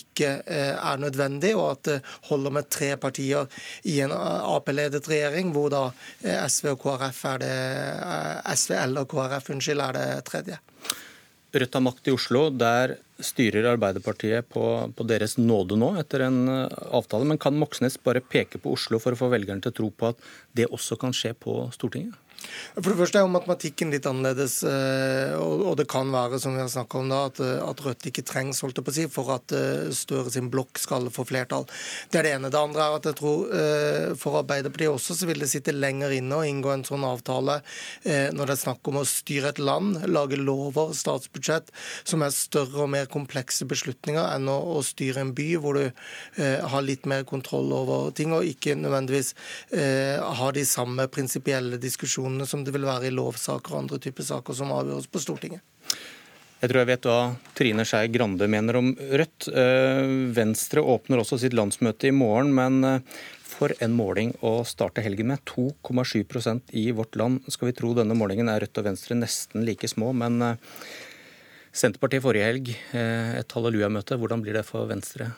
ikke er nødvendig, og at det holder med tre partier i en Ap-ledet regjering, hvor da eh, SV og KrF er det eh, SV eller KrF unnskyld, er det tredje. Rødt har makt i Oslo. Der styrer Arbeiderpartiet på, på, deres nåde nå etter en eh, avtale. Men kan Moxnes bare peke på Oslo for å få velgerne til å tro på at det også kan skje på Stortinget? For det første er jo matematikken litt annerledes. Eh, og det kan være som vi har om da, eh, at Rødt ikke trengs holdt jeg på å si, for at eh, Støre sin blokk skal få flertall. Det er det ene. Det andre er at jeg tror for Arbeiderpartiet også så vil det sitte lenger inne og inngå en sånn avtale når det er snakk om å styre et land, lage lover, statsbudsjett, som er større og mer komplekse beslutninger enn å, å styre en by hvor du har litt mer kontroll over ting, og ikke nødvendigvis har de samme prinsipielle diskusjonene diskusjonene som det vil være i lovsaker og andre typer saker som avgjøres på Stortinget. Jeg tror jeg vet hva Trine Skei Grande mener om Rødt. Eh, Venstre åpner også sitt landsmøte i morgen, men eh, for en måling å starte helgen med. 2,7% i vårt land. Skal vi tro denne målingen er Rødt og Venstre nesten like små, men eh, Senterpartiet forrige helg, et hallelujamøte. Hvordan blir det for Venstre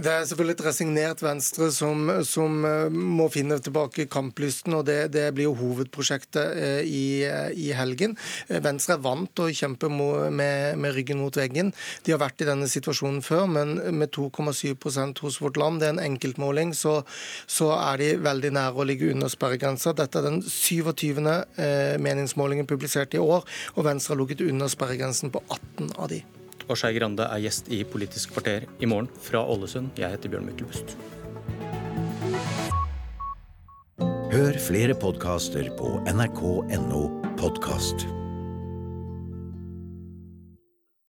det er selvfølgelig et resignert Venstre som, som eh, må finne tilbake kamplysten, og det, det blir jo hovedprosjektet eh, i, i, helgen. Eh, Venstre er vant til å kjempe med, med, ryggen mot veggen. De har vært i denne situasjonen før, men med 2,7% hos vårt land, det er en enkeltmåling, så, så er de veldig nære å ligge under sperregrensa. Dette er den 27. meningsmålingen publisert i år, og Venstre har ligget under sperregrensen på 18 av de og Skei Grande er gjest i Politisk kvarter i morgen fra Ålesund. Jeg heter Bjørn Myklebust. Hør flere podkaster på nrk.no podkast.